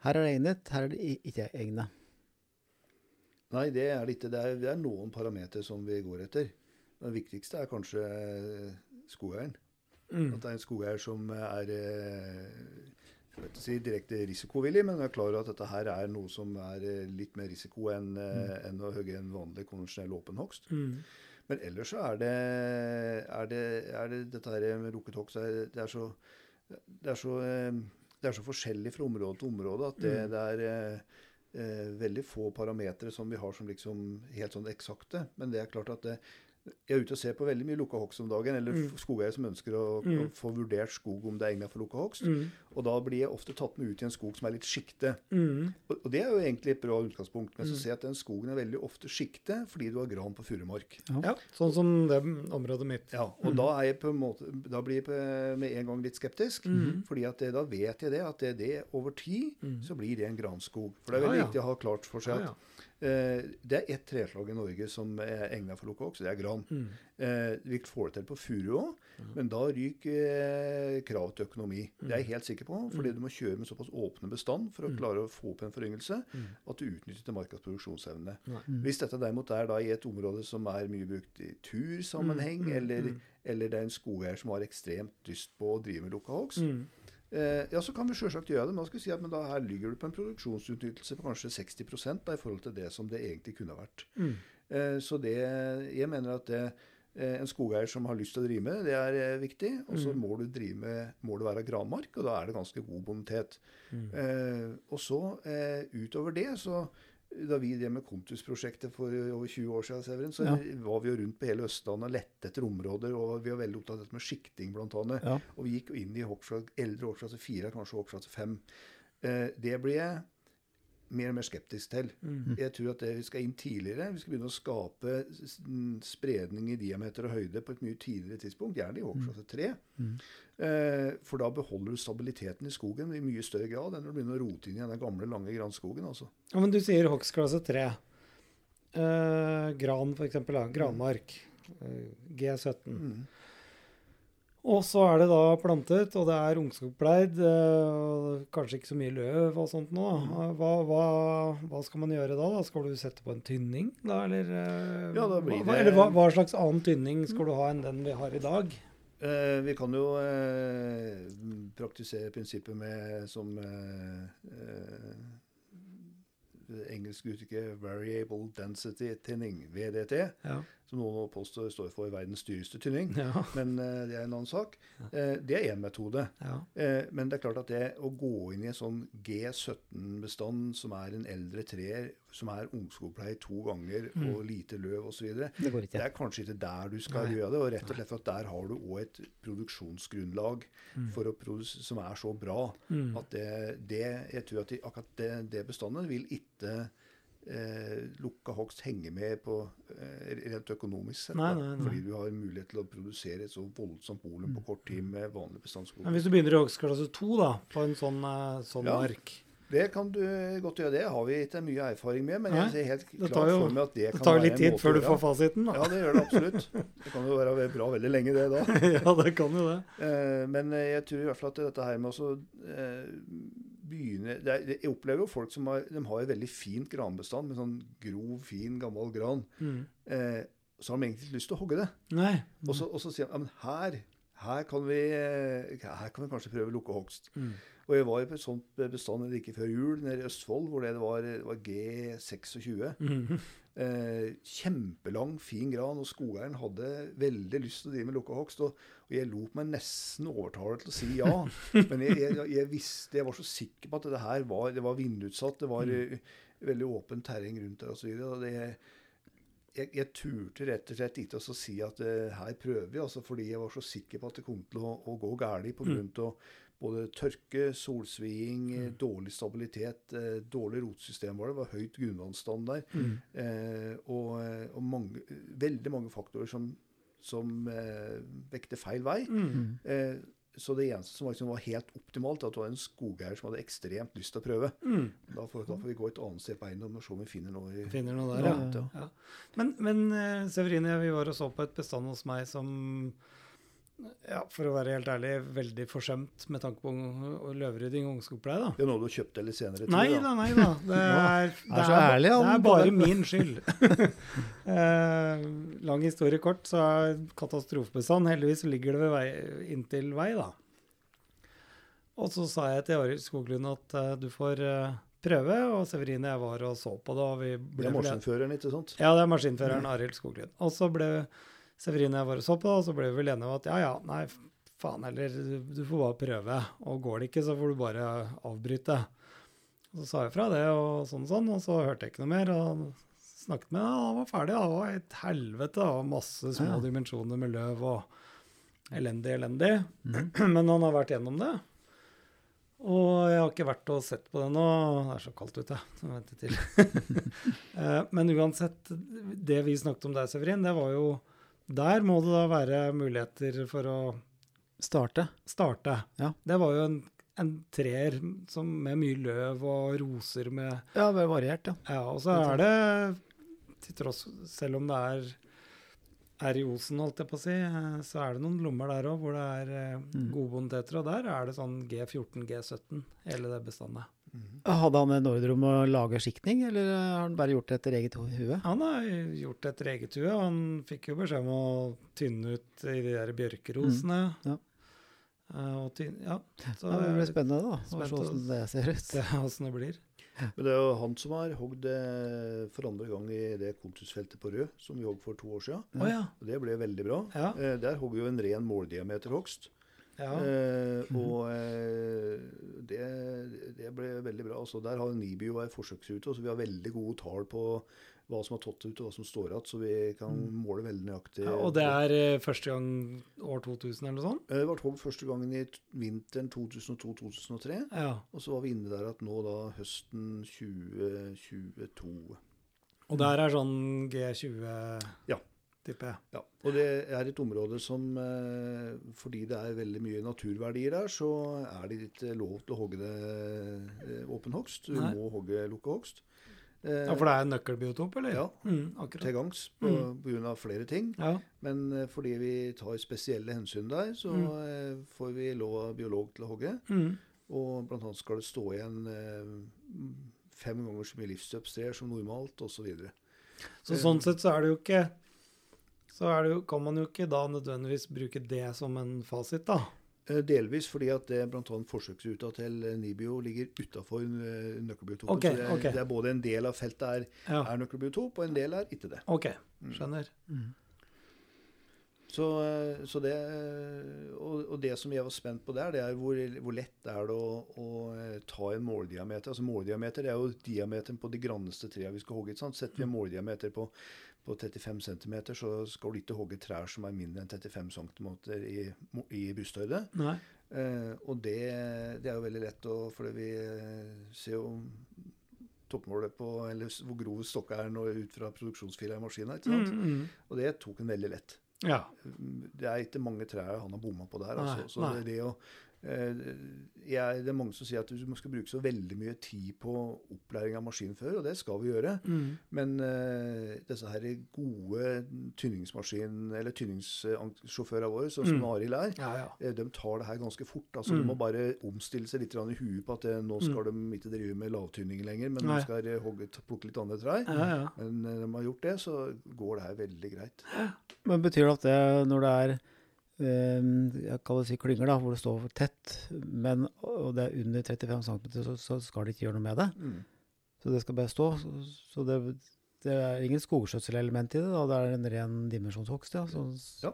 her er det egnet, her er det ikke egnet? Nei, det er det ikke. Det er, det er noen parametere som vi går etter. Det viktigste er kanskje skogeieren. Mm. At det er en skogeier som er eh, jeg vil ikke si direkte risikovillig, men er klar over at dette her er noe som er eh, litt mer risiko enn mm. en å hogge en vanlig konvensjonell åpen hogst. Mm. Men ellers så er det, er det, er det dette her med lukket hogst Det er så, det er så, eh, det er så forskjellig fra område til område at det, Mm. det er eh, eh, veldig få parametere som vi har som liksom helt sånn eksakte. Men det er klart at det, jeg er ute og ser på veldig mye lukka hogst om dagen, eller Mm. skogeiere som ønsker å, å Mm. få vurdert skog om det er egnet for lukka hogst. Mm. Og da blir jeg ofte tatt med ut i en skog som er litt sjikte. Mm. Og, og det er jo egentlig et bra utgangspunkt. Men så Mm. ser jeg at den skogen er veldig ofte sjikte fordi du har gran på furumark. Ja, sånn som det området mitt. Ja, og Mm. da, er jeg på en måte, da blir jeg på, med en gang litt skeptisk. Mm. fordi at det, da vet jeg det, at det, det over tid Mm. så blir det en granskog. For det er veldig ja. viktig å ha klart for seg at ja. Det er ett treslag i Norge som er egnet for lukkehogst, det er gran. Mm. Eh, vi får det til på furu òg, men da ryker kravet krav til økonomi. Det er jeg helt sikker på, fordi du må kjøre med såpass åpne bestand for å klare å få opp en foryngelse at du utnytter til markas produksjonsevne. Hvis dette derimot er da i et område som er mye brukt i tursammenheng, Mm, mm, eller, mm. eller det er en skogeier som har ekstremt lyst på å drive med lukkehogst, Mm. Eh, ja, så kan vi selvsagt gjøre det, men da skal vi si at men da her ligger du på en produksjonsutnyttelse på kanskje 60 da, i forhold til det som det egentlig kunne vært. Mm. Eh, så det, jeg mener at det, eh, en skogeier som har lyst til å drive med det, det er eh, viktig. Og så Mm. må du drive med, må det være granmark, og da er det ganske god bonitet. Mm. Eh, og så eh, utover det, så da vi drev med Kontus-prosjektet for over 20 år siden, Severin, så Ja. var vi jo rundt på hele Østlandet og lette etter områder. Og vi var veldig opptatt av dette med sjikting, annet. Ja. Og vi gikk inn i hoggslag, eldre årsklasse 4, kanskje årsklasse 5. Eh, det ble jeg mer og mer skeptisk til. Mm. Jeg tror at det vi skal inn tidligere. Vi skal begynne å skape spredning i diameter og høyde på et mye tidligere tidspunkt, gjerne i årsklasse 3. Mm. Eh, for da beholder du stabiliteten i skogen i mye større grad enn når du begynner å rote inn i den gamle, lange granskogen. altså. Ja, men du sier hogstklasse 3. Eh, gran, eksempel. Granmark. Eh, G17. Mm. Og så er det da plantet, og det er ungskogpleid. eh, kanskje ikke så mye løv og sånt nå. Mm. Hva, hva, hva skal man gjøre da? da? Skal du sette på en tynning, da? Eller, eh, Ja, da blir hva, det- eller hva, slags annen tynning skal du ha enn den vi har i dag? Eh, vi kan jo eh, praktisere prinsippet med som eh, eh, engelsk uttrykket 'variable density thinning', VDT, Ja. Som noen påstår står for verdens dyreste tynning. Ja. Men uh, det er en annen sak. Uh, det er én metode. ja. Uh, men det er klart at det å gå inn i en sånn G17-bestand, som er en eldre treer, som er ungskogpleie to ganger Mm. og lite løv osv., det Det ikke. er kanskje ikke der du skal Nei. gjøre det. Og rett og slett for at der har du òg et produksjonsgrunnlag for å produs som er så bra Mm. at det, det Jeg tror at de, akkurat det, det bestandet vil ikke eh, lukka hogst henge med på eh, rent økonomisk sett. Nei, nei, nei. Fordi du har mulighet til å produsere et så voldsomt volum på kort tid med vanlig bestandsskog. Men hvis du begynner i hogstklasse 2, da, på en sånn, eh, sånn Ja. mark Det kan du godt gjøre. Det har vi ikke mye erfaring med, men jeg ser helt klart jo- for meg at det Det kan måte. Det tar litt tid før du får fasiten, da. Ja, det gjør det absolutt. Det kan jo være bra veldig lenge, det da. Ja, det kan jo det. Eh, Men eh, jeg tror i hvert fall at dette her med å det er, Jeg opplever jo folk som har, de har en veldig fint granbestand med sånn grov, fin, gammel gran. Mm. Eh, så har de egentlig ikke lyst til å hogge det. Nei. Og så, og så sier de at her, her, kan vi, her kan vi kanskje prøve lukkehogst. Mm. Og jeg var i et sånt bestand like før jul nede i Østfold, hvor det var, det var G26. Mhm. Eh, kjempelang, fin gran, og skogeieren hadde veldig lyst til å drive med lukka hogst. Og, og jeg lot meg nesten overtale til å si ja. Men jeg, jeg, jeg visste, jeg var så sikker på at det her var, det var vindutsatt. Det var Mm. eh, veldig åpent terreng rundt der osv. Jeg, jeg turte rett og slett ikke å si at uh, her prøver vi, altså, fordi jeg var så sikker på at det kom til å, å gå galt pga. Mm. Både tørke, solsviing, mm. dårlig stabilitet, eh, dårlig rotsystem var det, var høyt grunnvannsstand der. Mm. Eh, og eh, og mange, veldig mange faktorer som, som eh, vekte feil vei. Mm. Eh, så det eneste som var, liksom var helt optimalt, at det var en skogeier som hadde ekstremt lyst til å prøve. Mm. Da får, da får vi gå et annet sted på eiendom og se om vi finner noe. i- Finner noe der, ja. Ja, ja. Men, men eh, Severine, vi var og så på et bestand hos meg som ja, for å være helt ærlig, veldig forsømt med tanke på løvrydding og ungskogpleie. da. Det er noe du har kjøpt eller senere? tid, Nei da. da, nei da. Det er, er så ærlig, det er bare min skyld. eh, lang historie kort, så er katastrofebestand. Heldigvis ligger det ved vei, inntil vei, da. Og så sa jeg til Arild Skoglund at uh, du får uh, prøve, og Severine og jeg var og så på det. og vi ble... Det er maskinføreren, ikke sant? ja, det er maskinføreren Arild Skoglund. Og så ble Severine og jeg var og så på og så ble vi vel enige om at ja, ja, nei, faen heller, du, får bare prøve. Og går det ikke, så får du bare avbryte. Og så sa jeg fra det, og sånn og sånn, og så hørte jeg ikke noe mer. og snakket med ham, han var ferdig. Han var et helvete. Var masse små Ja. dimensjoner med løv og elendig, elendig. Mm. Men han har vært gjennom det. Og jeg har ikke vært og sett på det nå. Det er så kaldt ute. Så jeg venter til. Eh, Men uansett, det vi snakket om der, Severin, det var jo Der må det da være muligheter for å Starte. starte. Ja. Det var jo en, en treer med mye løv og roser med Ja, vel variert, ja. Ja, og så er det, til tross Selv om det er er i Osen, holdt jeg på å si, eh, så er det noen lommer der òg hvor det er eh, Mm. gode boniteter. Og der er det sånn G14, G17, hele det bestandet. Hadde han en ordre om å lage skiktning, eller har han bare gjort det etter eget hue? Han har gjort etter eget hue, han fikk jo beskjed om å tynne ut i de der bjørkerosene. Mm, ja. Eh, og tynne, ja, så Ja, det blir spennende, da. Å Spent se åssen det ser ut. se åssen det blir. Men det er jo han som har hogd for andre gang i det kontusfeltet på Rød, som vi hogg for to år siden. Å ja. Og det ble veldig bra. Ja. Eh, der hogg vi jo en ren måldiameterhogst. Ja. Eh, og eh, det, det ble veldig bra. Altså, der har Nibio ei forsøksrute, så vi har veldig gode tall på hva som har tatt ut og hva som står igjen, så vi kan måle veldig nøyaktig. ja. Og det er eh, første gang år 2000 eller noe sånt? Eh, Det var tog første gangen i vinteren 2002-2003. Ja. Og så var vi inne der at nå da høsten 2022. Og der er sånn G20, Ja. Tipper jeg. Ja, og det er et område som eh, Fordi det er veldig mye naturverdier der, så er det ikke lov til å hogge det eh, åpen hogst. Du Nei. må hogge lukka hogst. Ja, For det er en nøkkelbiotop, eller? Ja. Mm, til gangs på, Mm. på grunn av flere ting. Ja. Men eh, fordi vi tar spesielle hensyn der, så Mm. får vi lov av biolog til å hogge. Mm. Og blant annet skal det stå igjen fem ganger så mye livsstøpstrer som normalt, osv. Så sånn sett så er det jo ikke så er det jo, kan man jo ikke da nødvendigvis bruke det som en fasit, da. Eh, Delvis fordi at det bl.a. forsøksruta til eh, Nibio ligger utafor nøkkelbiotopen. Ok, så det er, ok. det er både en del av feltet er, Ja. er nøkkelbiotop, og en del er ikke det. OK, skjønner. Så, eh, så det, og, og det som jeg var spent på der, det er hvor, hvor lett er det å, å eh, ta en måldiameter. Altså Måldiameter det er jo diameteren på de granneste trærne vi skal hogge. sant? Setter vi en måldiameter på, på 35 cm, så skal du ikke hogge trær som er mindre enn 35 cm i, i brysthøyde. Eh, og det, det er jo veldig lett, å, fordi vi eh, ser jo toppmålet på eller hvor grov stokka er nå ut fra produksjonsfila i maskina. ikke sant? Mm, mm. Og det tok en veldig lett. Ja. Det er ikke mange trær han har bomma på der. Nei, Altså. Så nei. det, det, å, eh, jeg, det er mange som sier at du skal bruke så veldig mye tid på opplæring av maskinfører, og det skal vi gjøre. Mm. Men uh, disse her gode tynningsmaskin- eller tynningssjåførene våre, sånn som Mm. Arild er, Ja, ja. eh, de tar det her ganske fort. altså Mm. De må bare omstille seg litt i huet på at det, nå skal de ikke drive med lavtynning lenger, men Nei. de skal eh, hogge, plukke litt andre trær. ja, ja. Men når de har gjort det, så går det her veldig greit. Men betyr det at det når det er eh, jeg kan si klynger, da, hvor det står for tett, men, og det er under 35 cm, så, så skal de ikke gjøre noe med det? Mm. Så det skal bare stå? Så, så det, det er ingen skogskjøtselelement i det? da, Det er en ren dimensjonshogst? Ja, så, Ja,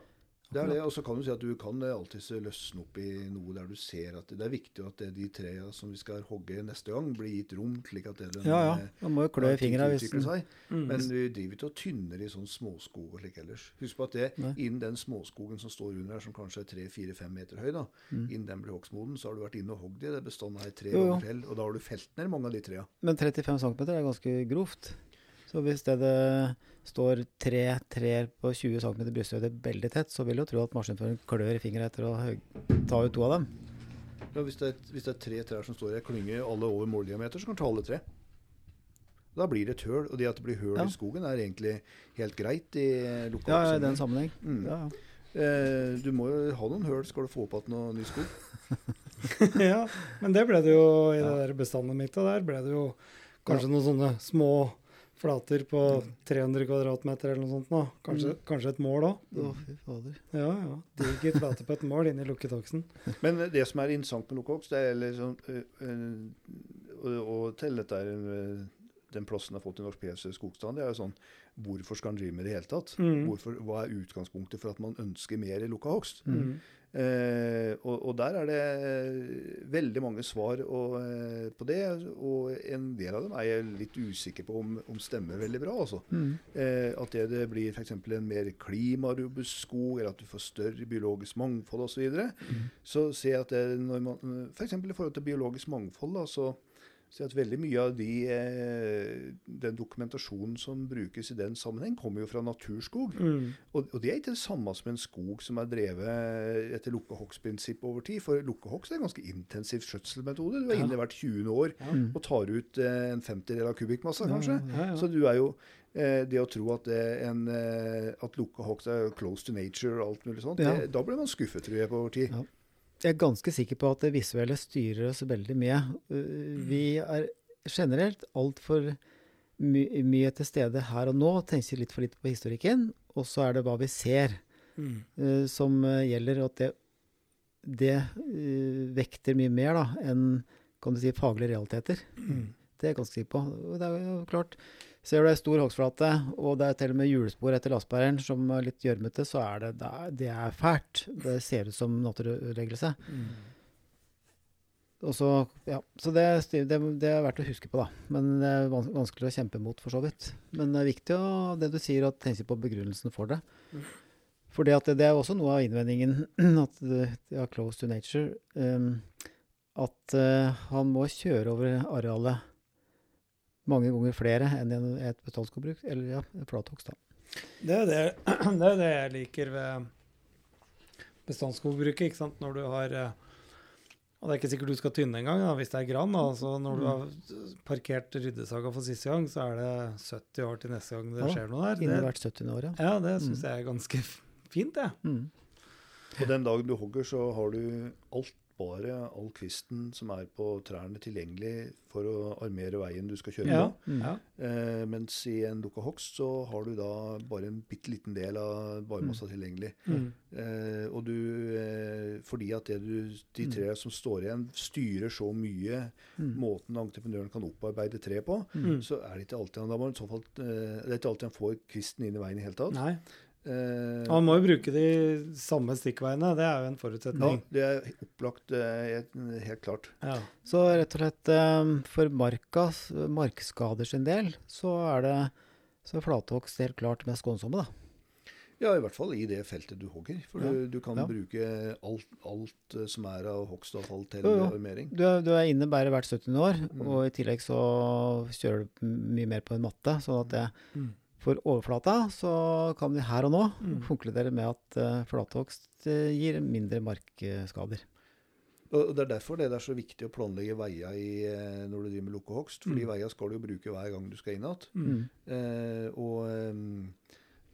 Det er det. Og så kan du si at du kan alltids løsne opp i noe der du ser at det er viktig at det, de trærne som vi skal hogge neste gang, blir gitt rom, slik at det ja, ja. eh, Man må jo klø i fingra hvis den seg. Mm. Men vi driver ikke og tynner i sånn småskog og slik ellers. Husk på at det, Nei. innen den småskogen som står under her, som kanskje er 3-4-5 meter høy, da, Mm. innen den blir hogstmoden, så har du vært inne og hogd i det bestandet her tre ganger til, og da har du felt ned mange av de trærne. Men 35 cm er ganske grovt. Så hvis det, det står tre trær på 20 cm brysthøyde veldig tett, så vil du jo tro at maskinføreren klør i fingeren etter å ta ut to av dem. Ja, hvis, det er, hvis det er tre trær som står i ei klynge, alle over måldiameter, så kan du ta alle tre. Da blir det et høl, og det at det blir høl Ja. i skogen er egentlig helt greit i Ja, lokal i den sammenheng. Mm. Ja, ja. Eh, du må jo ha noen høl skal du få opp igjen noe ny skog. ja, men det ble det jo i det der bestandet mitt. Og der ble det jo kanskje noen sånne små flater på 300 kvadratmeter eller noe sånt. nå. Kanskje, kanskje et mål òg. Å, fy fader. Ja, ja. Diger flate på et mål inni lukketoksen. Men eh, det som er interessant med Lokoks, det er liksom, øh, øh, å til dette eh, den plassen har fått i Norsk PS skogstand, det er jo sånn Hvorfor skal en drive med det i det hele tatt? Mm. Hvorfor, hva er utgangspunktet for at man ønsker mer lukka hogst? Mm. Eh, og, og der er det eh, veldig mange svar og, eh, på det, og en del av dem er jeg litt usikker på om, om stemmer veldig bra. Altså. Mm. Eh, at det, det blir f.eks. en mer klimarobust skog, eller at du får større biologisk mangfold osv. Så, Mm. så ser jeg at det, når man, f.eks. i forhold til biologisk mangfold, da, så, Si at veldig mye av de, eh, den dokumentasjonen som brukes i den sammenheng, kommer jo fra naturskog. Mm. Og, og det er ikke det samme som en skog som er drevet etter lukkehogstprinsipp over tid. For lukkehogst er en ganske intensiv skjøtselmetode. Du er Ja. inne hvert 20. år Ja. og tar ut eh, en femtedel av kubikkmassa, kanskje. Ja, ja. Så du er jo eh, Det å tro at, det en, at lukkehogst er close to nature og alt mulig sånt, Ja. det, da blir man skuffet, tror jeg, på over tid. Jeg er ganske sikker på at det visuelle styrer oss veldig mye. Uh, Vi er generelt altfor my mye til stede her og nå, tenker litt for litt på historikken, og så er det hva vi ser Mm. uh, som uh, gjelder, og at det, det uh, vekter mye mer da, enn kan du si, faglige realiteter. Mm. Det er jeg ganske sikker på. Det er jo klart, Ser du ei stor hogstflate, og det er til og med hjulspor etter lastebæreren som er litt gjørmete, så er det, det, er, det er fælt. Det ser ut som naturødeleggelse. Mm. Og så, ja, så det, det, det er verdt å huske på, da. Men det er vanskelig å kjempe mot, for så vidt. Men det er viktig å, det du sier, å tenke på begrunnelsen for det. Mm. For det, er også noe av innvendingen at det er close to nature. Um, at uh, han må kjøre over arealet mange ganger flere enn i et betalingsskogbruk, eller ja, flathogst. da. Det er det, det er det jeg liker ved bestandsskogbruket. ikke sant? Når du har eh, Og det er ikke sikkert du skal tynne engang, hvis det er gran. Altså når du Mm. har parkert ryddesaga for siste gang, så er det 70 år til neste gang det Ja, skjer noe der. Innen Det, hvert 70. år, ja. ja, det syns Mm. jeg er ganske fint, jeg. Mm. Og den dagen du hogger, så har du alt bare all kvisten som er på trærne tilgjengelig for å armere veien du skal kjøre Ja. på. Mm. Ja. Eh, mens i en lukka hogst så har du da bare en bitte liten del av barmassa tilgjengelig. Mm. Eh, og du, eh, fordi at det du, de Mm. tre som står igjen, styrer så mye Mm. måten entreprenøren kan opparbeide tre på, Mm. så er det ikke alltid han, da må i så fall, eh, det er ikke alltid han får kvisten inn i veien i hele tatt. Nei. Eh, man må jo bruke de samme stikkveiene, det er jo en forutsetning. ja, det er opplagt eh, helt- helt klart. Ja. Så rett og slett eh, for markas, markskader sin del, så er det så er flathogst helt klart mest skånsomme, da. Ja, i hvert fall i det feltet du hogger. For Ja. du, du kan Ja. bruke alt, alt som er av hogstavfall til Jo, jo. armering. Du er, du er inne bare hvert 70. år, Mm. og i tillegg så kjører du mye mer på en matte. sånn at det, Mm. For overflata så kan vi her og nå Mm. konkludere med at uh, flathogst uh, gir mindre markskader. Og Det er derfor det er så viktig å planlegge veier i, eh, når du driver med lukkehogst. Fordi Mm. veier skal du jo bruke hver gang du skal inn igjen. Mm. Eh, og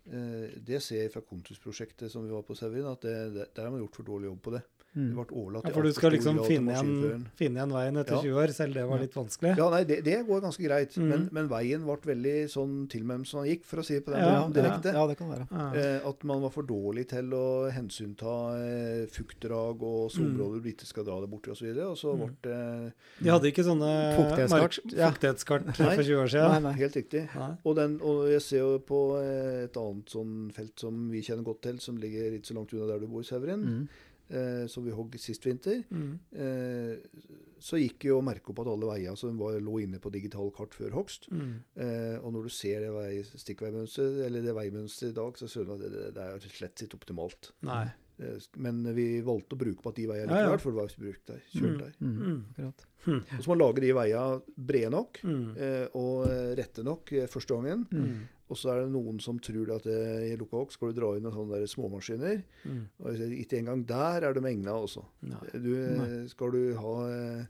eh, det ser jeg fra Kontus-prosjektet som vi var på Saurin, at det, det, der har man gjort for dårlig jobb på det. Det Mm. ble overlatt Ja, for du skal liksom finne igjen, finne igjen veien etter Ja. 20 år, selv det var Ja. litt vanskelig. Ja, nei, det, det går ganske greit. Mm. Men, men veien ble veldig sånn tilmømt som han gikk, for å si det på den Ja, måten direkte. Ja, det kan være. Ja. Eh, at man var for dårlig til å hensynta eh, fuktdrag og solområder du ikke skal dra deg borti osv. Og så Mm. ble det De hadde ikke sånne Fuktighetskart, ja. fuktighetskart for 20 år siden. nei. helt riktig. Nei. Og, den, og jeg ser jo på eh, et annet sånn felt som vi kjenner godt til, som ligger ikke så langt unna der du bor, Severin. Mm. Eh, som vi hogg sist vinter. Mm. Eh, så gikk jo merke opp at alle veier som var, lå inne på digital kart før hogst. Mm. Eh, og når du ser det vei, stikkveimønsteret, eller det veimønsteret i dag, så ser du at det, det, det er slett ikke optimalt. Nei. Eh, men vi valgte å bruke på at de veiene Ja, ja. likevel, for det var brukt der, kjørt Mm. der. Mm. Mm. mm. Og så må man lage de veiene brede nok Mm. eh, og eh, rette nok eh, første gangen. Mm. Og så er det noen som tror at eh, i lukka hogg skal du dra inn noen sånne der småmaskiner. Mm. Og ikke engang der er de egna også. Du, eh, skal du ha eh,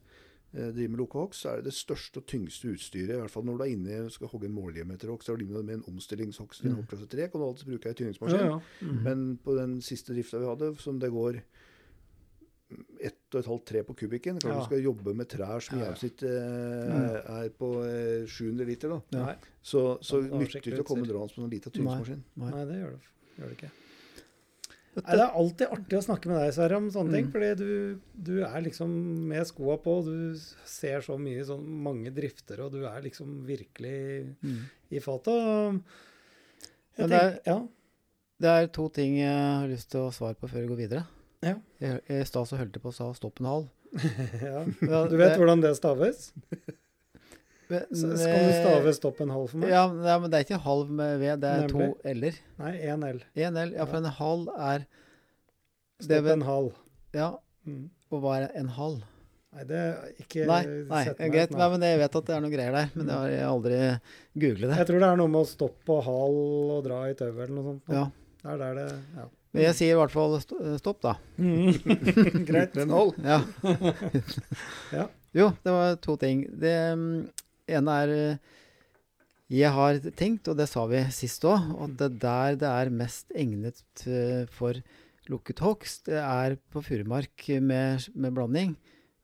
eh, drive med lukka så er det det største og tyngste utstyret. I hvert fall når du er inne og skal hogge en måldiameterhogg, så har du med, med en omstillingshogst i Mm. klasse 3. Kan du alltid bruke ei Ja, tynningsmaskin. ja. Mm. Men på den siste drifta vi hadde, som det går ett og et halvt tre på kubikken Klart Ja. Du skal jobbe med trær som i Ja, ja. gjennomsnitt eh, er på eh, 700 liter. da. Ja. Så, så Ja, nytter det ikke å komme draende på en liten tynningsmaskin. Nei. Nei, det gjør det, gjør det ikke. Nei, det er alltid artig å snakke med deg, Sverre, om sånne ting. Mm. Fordi du, du er liksom med skoa på, du ser så mye sånn mange drifter, og du er liksom virkelig Mm. i fatet. Det er- tenker, ja. Det er to ting jeg har lyst til å svare på før vi går videre. Ja. I stad så holdt jeg på å sa 'stopp en hal'. ja. Du vet hvordan det staves? Men- skal du stave stopp en halv for meg? Ja, men- ja, men det er ikke halv med V, det er to Nemlig. L-er. Nei, én L. En L. Ja, for en halv er det Stopp en halv. Ja, Mm. og hva er en halv? Nei, det er ikke Nei, nei sett meg greit. Nei, men jeg vet at det er noen greier der, men jeg har aldri googlet det. Jeg tror det er noe med å stoppe på hal og dra i tauet eller noe sånt. Ja. Det er der det Ja. Men jeg sier i hvert fall stopp, da. Greit. Men hold. Ja. Ja. Jo, det var to ting. Det mm, ene er eh, Jeg har tenkt, og det sa vi sist òg, at det der det er mest egnet eh, for lukket hogst, det er på furumark med, med blanding.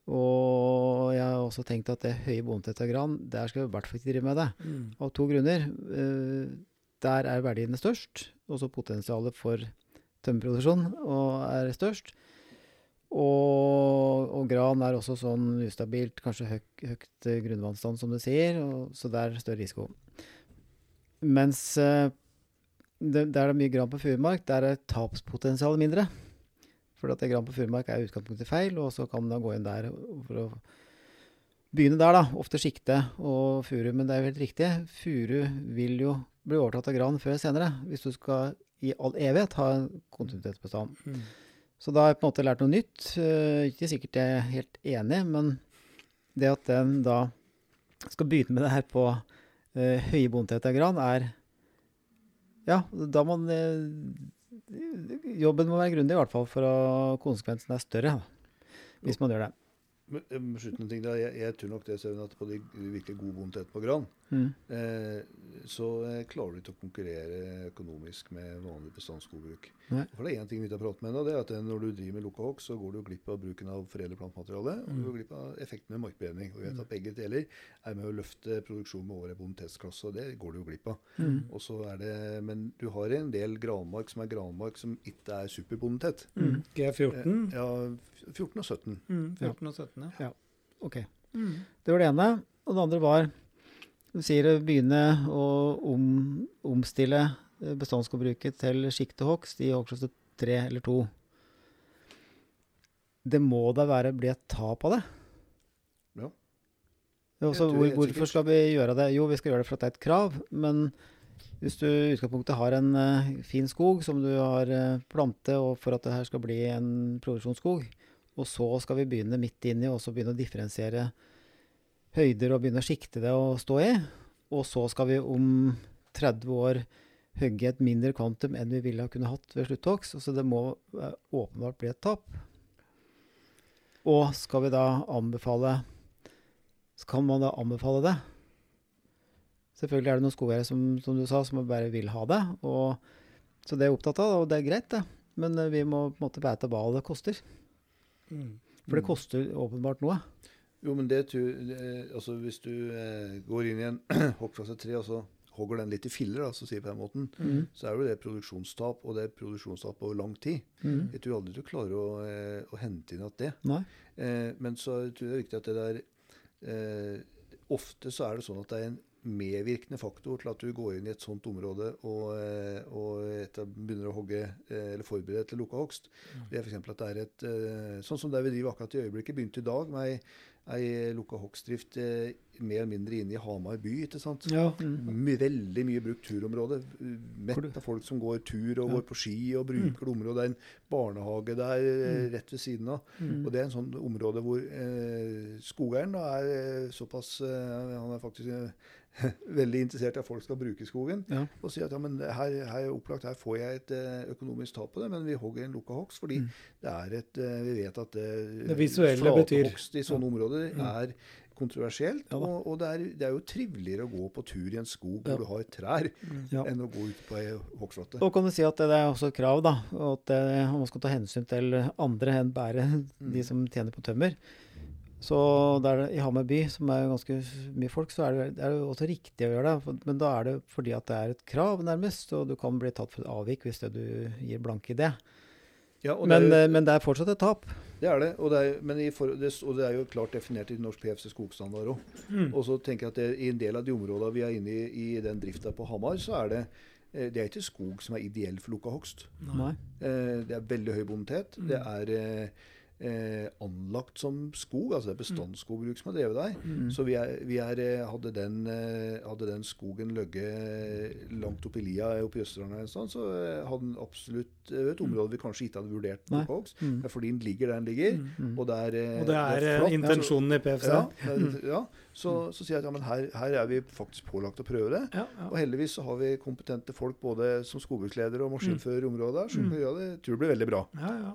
Og jeg har også tenkt at det høye bondetett av gran, der skal vi i hvert fall ikke drive med det. Mm. Av to grunner. Eh, Der er verdiene størst, og så potensialet for tømmerproduksjon er størst. Og, og gran er også sånn ustabilt, kanskje høy, høyt eh, grunnvannstand, som du sier, og, så det er større risiko. Mens eh, det, der det er mye gran på furumark, der er tapspotensialet mindre. For at det gran på furumark er utgangspunktet feil, og så kan man gå inn der for å begynne der, da. Ofte sikte og furu, men det er jo helt riktig. Furu vil jo bli overtatt av gran før eller senere, hvis du skal i all evighet ha en kontinuitetsbestand. Mm. Så da har jeg på en måte lært noe nytt. Eh, ikke sikkert jeg er helt enig, men det at den da skal begynne med det her på uh, høye bondetet av gran, er Ja, da må eh, Jobben må være grundig, i hvert fall, for å konsekvensen er større. Da, hvis man gjør det. Men, eh, ting jeg, jeg tror nok det, Søren, at på de virkelig gode bondetene på gran, Mm. eh, så eh, klarer du ikke å konkurrere økonomisk med vanlig bestandsskogbruk. For det er én ting vi ikke har pratet med ennå, det er at eh, når du driver med lukka hogst, så går du glipp av bruken av foredlet plantemateriale, og du Mm. går glipp av effekten med markberedning. Og vi vet at begge deler er med å løfte produksjonen med året bonitetsklasse, og det går du jo glipp av. Mm. Og så er det, Men du har en del granmark som er granmark som ikke er superbonitet. Mm. G14. Eh, Ja, 14 og 17. Mm, 14 og 17, ja. Ok. Mm. Det var det ene. Og det andre var Du sier å begynne å om, omstille eh, til sjiktehogst i hogstklasse 3 eller 2. Det må da være bli et tap av det? Ja. Også, hvor, helt hvorfor skal vi gjøre det? Jo, vi skal gjøre det for at det er et krav. Men hvis du i utgangspunktet har en uh, fin skog som du har uh, plante, og for at det her skal bli en produksjonsskog, og så skal vi begynne midt inni og så begynne å differensiere høyder og begynne å sikte det og stå i. Og så skal vi om 30 år hogge et mindre kvantum enn vi ville ha kunne hatt ved slutthogst. Så det må eh, åpenbart bli et tap. Og skal vi da anbefale Kan man da anbefale det? Selvfølgelig er det noen skogeiere som, som du sa, som bare vil ha det. Og, så det er jeg opptatt av, og det er greit, det. Men eh, vi må på en måte vite hva det koster. Mm. For det koster åpenbart noe. Jo, men det tror Altså, hvis du eh, går inn i en hoggklasse 3, og så hogger den litt i filler, da, så sier jeg på den måten, Mm. så er jo det produksjonstap, og det er produksjonstap over lang tid. Mm. Jeg tror aldri du klarer å, eh, å hente inn at det. Nei. Eh, men så tror jeg det er viktig at det der eh, Ofte så er det sånn at det er en medvirkende faktor til at du går inn i et sånt område og, eh, og etter, begynner å hogge eh, eller forberede til lukka hogst. Det er f.eks. at det er et eh, Sånn som der vi driver akkurat i øyeblikket, begynte i dag med ei, ei lukka hogstdrift mer eller mindre inne i Hamar by. ikke sant? Ja. Mm. Veldig mye brukt turområde. Mett av folk som går tur og Ja. går på ski og bruker det området. Det er en barnehage der Mm. rett ved siden av. Mm. Og det er en sånn område hvor eh, skogeieren er såpass eh, Han er faktisk veldig interessert i at folk skal bruke skogen. Ja. Og si at ja, men her, her er opplagt, her får jeg et eh, økonomisk tap på det, men vi hogger en lukka hogst fordi Mm. det er et eh, Vi vet at eh, Det visuelle flatehogst i sånne områder Mm. er kontroversielt. Ja og og det, er, det er jo triveligere å gå på tur i en skog Ja. hvor du har trær, Ja. enn å gå ut på ei hogstflate. Og kan du si at det er også et krav, da, at det, man skal ta hensyn til andre enn bare de som tjener på tømmer. Så der, i Hamar by, som er ganske mye folk, så er det, det er også riktig å gjøre det. Men da er det fordi at det er et krav, nærmest, og du kan bli tatt for et avvik hvis det du gir blanke i det. Ja, det Men, er jo- eh, men det er fortsatt et tap. Det er det, og det er, men i for, det, og det er jo klart definert i Norsk PFC skogstandard òg. Mm. Og så tenker jeg at det, i en del av de områdene vi er inne i i den drifta på Hamar, så er det eh, det er ikke skog som er ideell for lukka hogst. Nei. Eh, Det er veldig høy bonitet. Mm. Det er eh, eh, anlagt som skog. Altså det er bestandsskogbruk som har drevet der. Mm. Så vi, er, vi er, eh, hadde, den, eh, hadde den skogen ligget langt oppi lia oppe i Østerdalen, en så eh, hadde den absolutt eh, et område vi kanskje ikke hadde vurdert noe på. Mm. Fordi den ligger der den ligger, Mm. og det er, eh, Og det er eh, flott, intensjonen i PFC. Ja, det er- ja. Så, så sier jeg at ja, men her, her er vi faktisk pålagt å prøve det. Ja, ja. Og heldigvis så har vi kompetente folk både som skogbruksledere og maskinfører i området. Så Mm. det tror det blir veldig bra. ja, ja.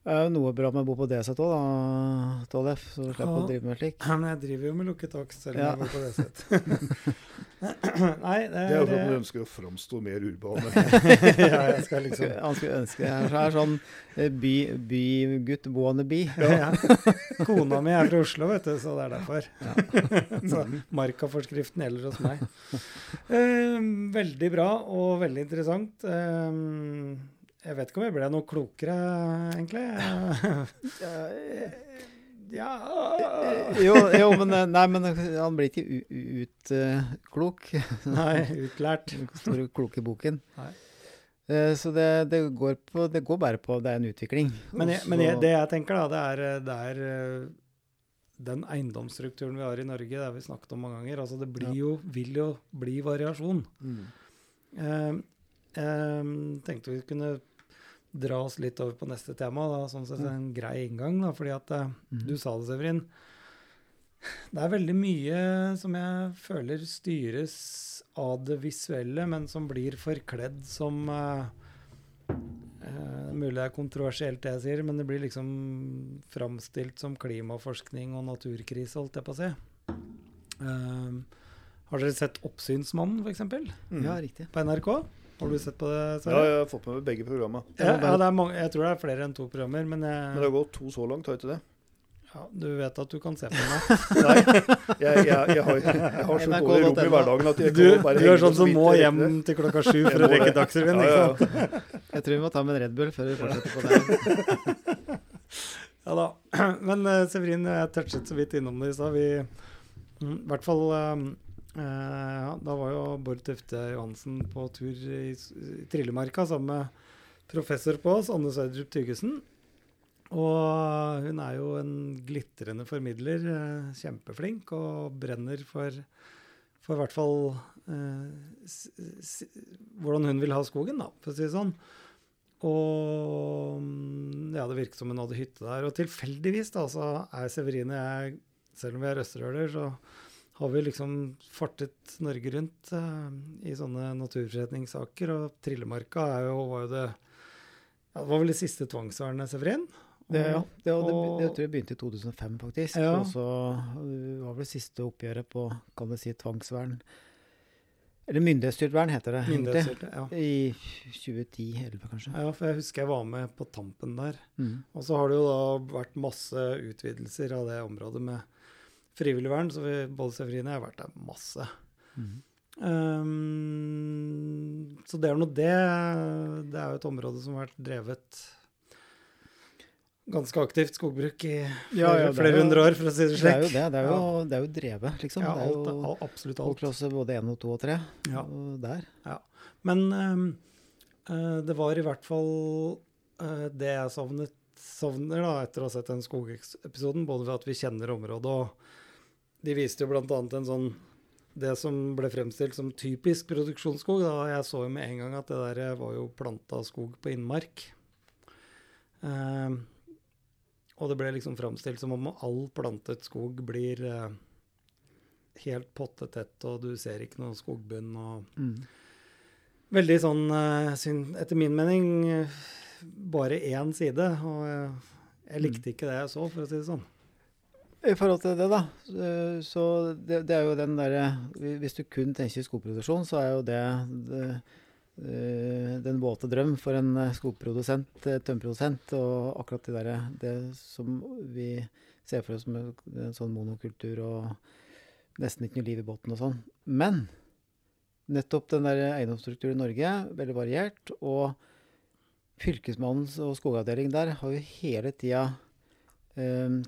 Det er jo noe bra med å bo på DZ òg, da, Tollef. Så du slipper Ja. å drive med slikt. Ja, Men jeg driver jo med lukket takst selv om Ja. jeg bor på det sett. Nei, det Det er jo for at man ønsker å framstå mer urbane. ja, jeg skal liksom Han skulle ønske det er sånn bygutt by, boende be. ja. Kona mi er fra Oslo, vet du, så det er derfor. så Markaforskriften gjelder hos meg. Eh, veldig bra og veldig interessant. Eh, jeg vet ikke om jeg ble noe klokere, egentlig. ja Jo, jo, men eh, Nei, men han blir ikke utklok. Nei, utlært. Store kloke boken. Nei. Eh, Så det, det, går på, det går bare på Det er en utvikling. Men, jeg, men jeg, det jeg tenker, da, det er, det er eh, den eiendomsstrukturen vi har i Norge, det har vi snakket om mange ganger. Altså, det blir jo, vil jo bli variasjon. Mm. Eh, eh, tenkte vi kunne dra oss litt over på neste tema. Da, sånn sett en grei inngang. Da, fordi at mm Mhm. du sa det, Severin. Det er veldig mye som jeg føler styres av det visuelle, men som blir forkledd som eh, eh, Mulig det er kontroversielt det jeg sier, men det blir liksom framstilt som klimaforskning og naturkrise, holdt jeg på å si. Eh, har dere sett 'Oppsynsmannen', f.eks.? Mm. Ja, riktig. På NRK? Har du sett på det? Ja, jeg har fått med meg begge programma. Ja, ja, er jeg tror det er flere enn to programmer, men jeg, Men det har gått to så langt, har ikke det? ja, du vet at du kan se på meg. Nei, jeg, jeg, jeg har, jeg har så dårlig rom i hverdagen at jeg Du, kan bare du er sånn som må hjem det. til klokka sju for å rekke. Dagsrevyen, Ja, ikke ja, sant? Jeg tror vi må ta med en Red Bull før vi fortsetter på det. Ja da. Men uh, Severin, jeg touchet så vidt innom det i stad. Vi I hvert fall eh, eh, ja, Da var jo Bård Tufte Johansen på tur i, i Trillemarka sammen med professor på oss, Anne Sverdrup Tygesen. Og hun er jo en glitrende formidler. eh, kjempeflink og brenner for, for i hvert fall eh, s, s, hvordan hun vil ha skogen, da, for å si det sånn. Og mm, ja, det virket som hun hadde hytte der. Og tilfeldigvis da, så er Severine jeg, selv om vi er østerøler, så har vi liksom fartet Norge rundt uh, i sånne naturforretningssaker. Og Trillemarka er jo, var jo det ja, Det var vel det siste tvangsvernet, Severin? Det, ja, det, og det, og- det tror jeg begynte i 2005, faktisk. Ja. Og så uh, var vel siste oppgjøret på kan du si, tvangsvern Eller myndighetsstyrt vern, heter det. Myndighetsstyrt, ja. I 2010-2011, kanskje. ja, for jeg husker jeg var med på tampen der. Mm. Og så har det jo da vært masse utvidelser av det området med frivillig vern, så vi, både Severine og jeg har vært der masse. Mm. Um, så det er nå det. Det er jo et område som har vært drevet ganske aktivt skogbruk i flere, Ja, ja, er flere jo- hundre år, for å si det Det er jo slik. det. Det er jo, det er jo drevet, liksom. Ja, det er jo absolutt alt. Klasse både 1 og 2 og 3. Ja. Og der. Men um, det var i hvert fall uh, det jeg savnet, savner da, etter å ha sett den skogepisoden, både ved at vi kjenner området, og de viste jo annet en sånn det som ble fremstilt som typisk produksjonsskog. Da. Jeg så jo med en gang at det der var jo planta skog på innmark. Eh, og det ble liksom fremstilt som om all plantet skog blir eh, helt pottetett, og du ser ikke noe skogbunn. og Mm. Veldig sånn, eh, etter min mening, eh, bare én side. Og eh, jeg likte ikke det jeg så, for å si det sånn. I forhold til det, da, så- det, det er jo den derre Hvis du kun tenker skogproduksjon, så er jo det, det eh, den våte drøm for en eh, skogprodusent, eh, tømmerprodusent, og akkurat det derre Det som vi ser for oss med en sånn monokultur og nesten ikke noe liv i båten og sånn. Men nettopp den der eiendomsstrukturen i Norge, veldig variert, og Fylkesmannens og skogavdeling der har jo hele tida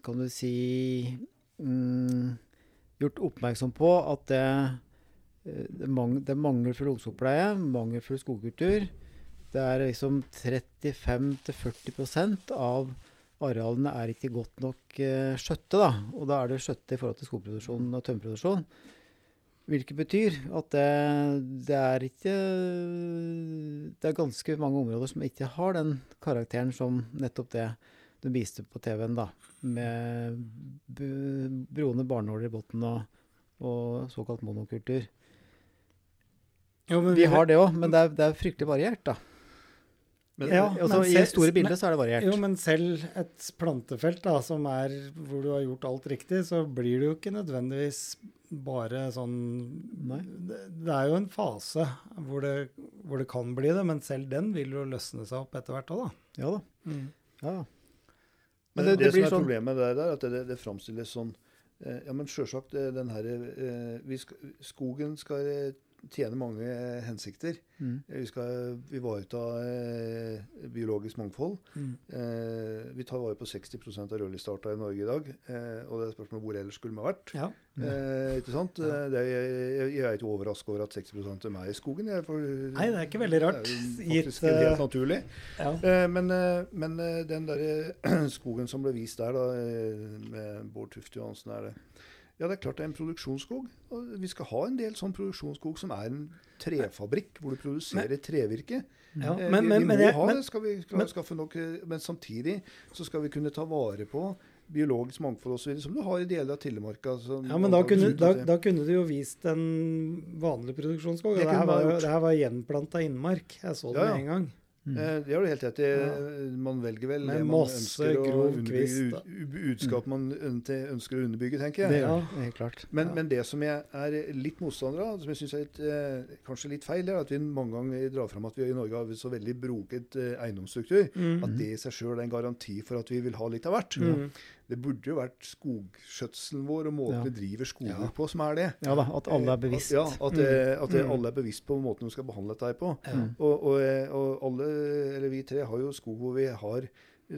kan du si mm, gjort oppmerksom på at det, eh, det, mang, det er mangelfull ungskogpleie, mangelfull skogkultur. Det er liksom 35-40% av arealene er ikke godt nok eh, skjøtte. da, Og da er det skjøtte i forhold til skogproduksjon og tømmerproduksjon. Hvilket betyr at det, det er ikke Det er ganske mange områder som ikke har den karakteren som nettopp det du viste på TV-en, da. Med broende barnåler i bunnen og, og såkalt monokultur. Jo, men Vi har det òg, men det er, det er fryktelig variert, da. Men, Ja. Altså, men I det store men- så er det variert. Jo, men selv et plantefelt da, som er hvor du har gjort alt riktig, så blir det jo ikke nødvendigvis bare sånn. Det, det er jo en fase hvor det, hvor det kan bli det, men selv den vil jo løsne seg opp etter hvert òg, da. Ja da. Mm. Ja. Men Men det, det- det som er sånn- problemet der, er at det, det framstilles sånn eh, Ja, men sjølsagt, eh, den her eh, vi skal, Skogen skal eh, tjene mange hensikter. Mm. Vi skal ivareta eh, biologisk mangfold. Mm. Eh, vi tar vare på 60% av rødlistearter i Norge i dag. Eh, og det er spørsmål hvor ellers skulle vi vært. Ja. Eh, ikke sant? Ja. Eh, Det jeg, jeg er ikke overrasket over at 60 av meg er i skogen. Jeg, for, Nei, det er ikke veldig rart, Det er jo gitt, faktisk helt eh, naturlig. ja. Eh, men, men den der skogen som ble vist der, da, med Bård Tufte Johansen, er det Ja, det er klart det er en produksjonsskog. Og vi skal ha en del sånn produksjonsskog som er en trefabrikk, hvor du produserer trevirke. Ja, Eh, men, vi, men, vi må ha det, skal vi skaffe nok eh, Men samtidig så skal vi kunne ta vare på biologisk mangfold osv., som du har i deler av Telemarka. ja, men da, kunne, da, da kunne du jo vist en vanlig produksjonsskog. Det Det her var, det her var gjenplanta innmark. Jeg så det ja. med en gang. Mm. Eh, Det har du helt rett i. Man velger vel Med det man masse ønsker å underbygge, budskap man ønsker ønsker å underbygge, tenker jeg. Det Ja. helt klart. Men, Ja. men det som jeg er litt motstander av, som jeg syns er litt, eh, kanskje litt feil, er at vi mange ganger drar fram at vi i Norge har så veldig broket eh, eiendomsstruktur. Mm. At det i seg sjøl er en garanti for at vi vil ha litt av hvert. Mm. Det burde jo vært skogskjøtselen vår og måten Ja. vi driver skoger Ja. på, som er det. Ja da, at alle er bevisst. Ja, at, mm. at eh, Mm. alle er bevisst på måten de skal behandle dette på. Mm. Og, og, eh, og alle, eller vi tre, har jo skog hvor vi har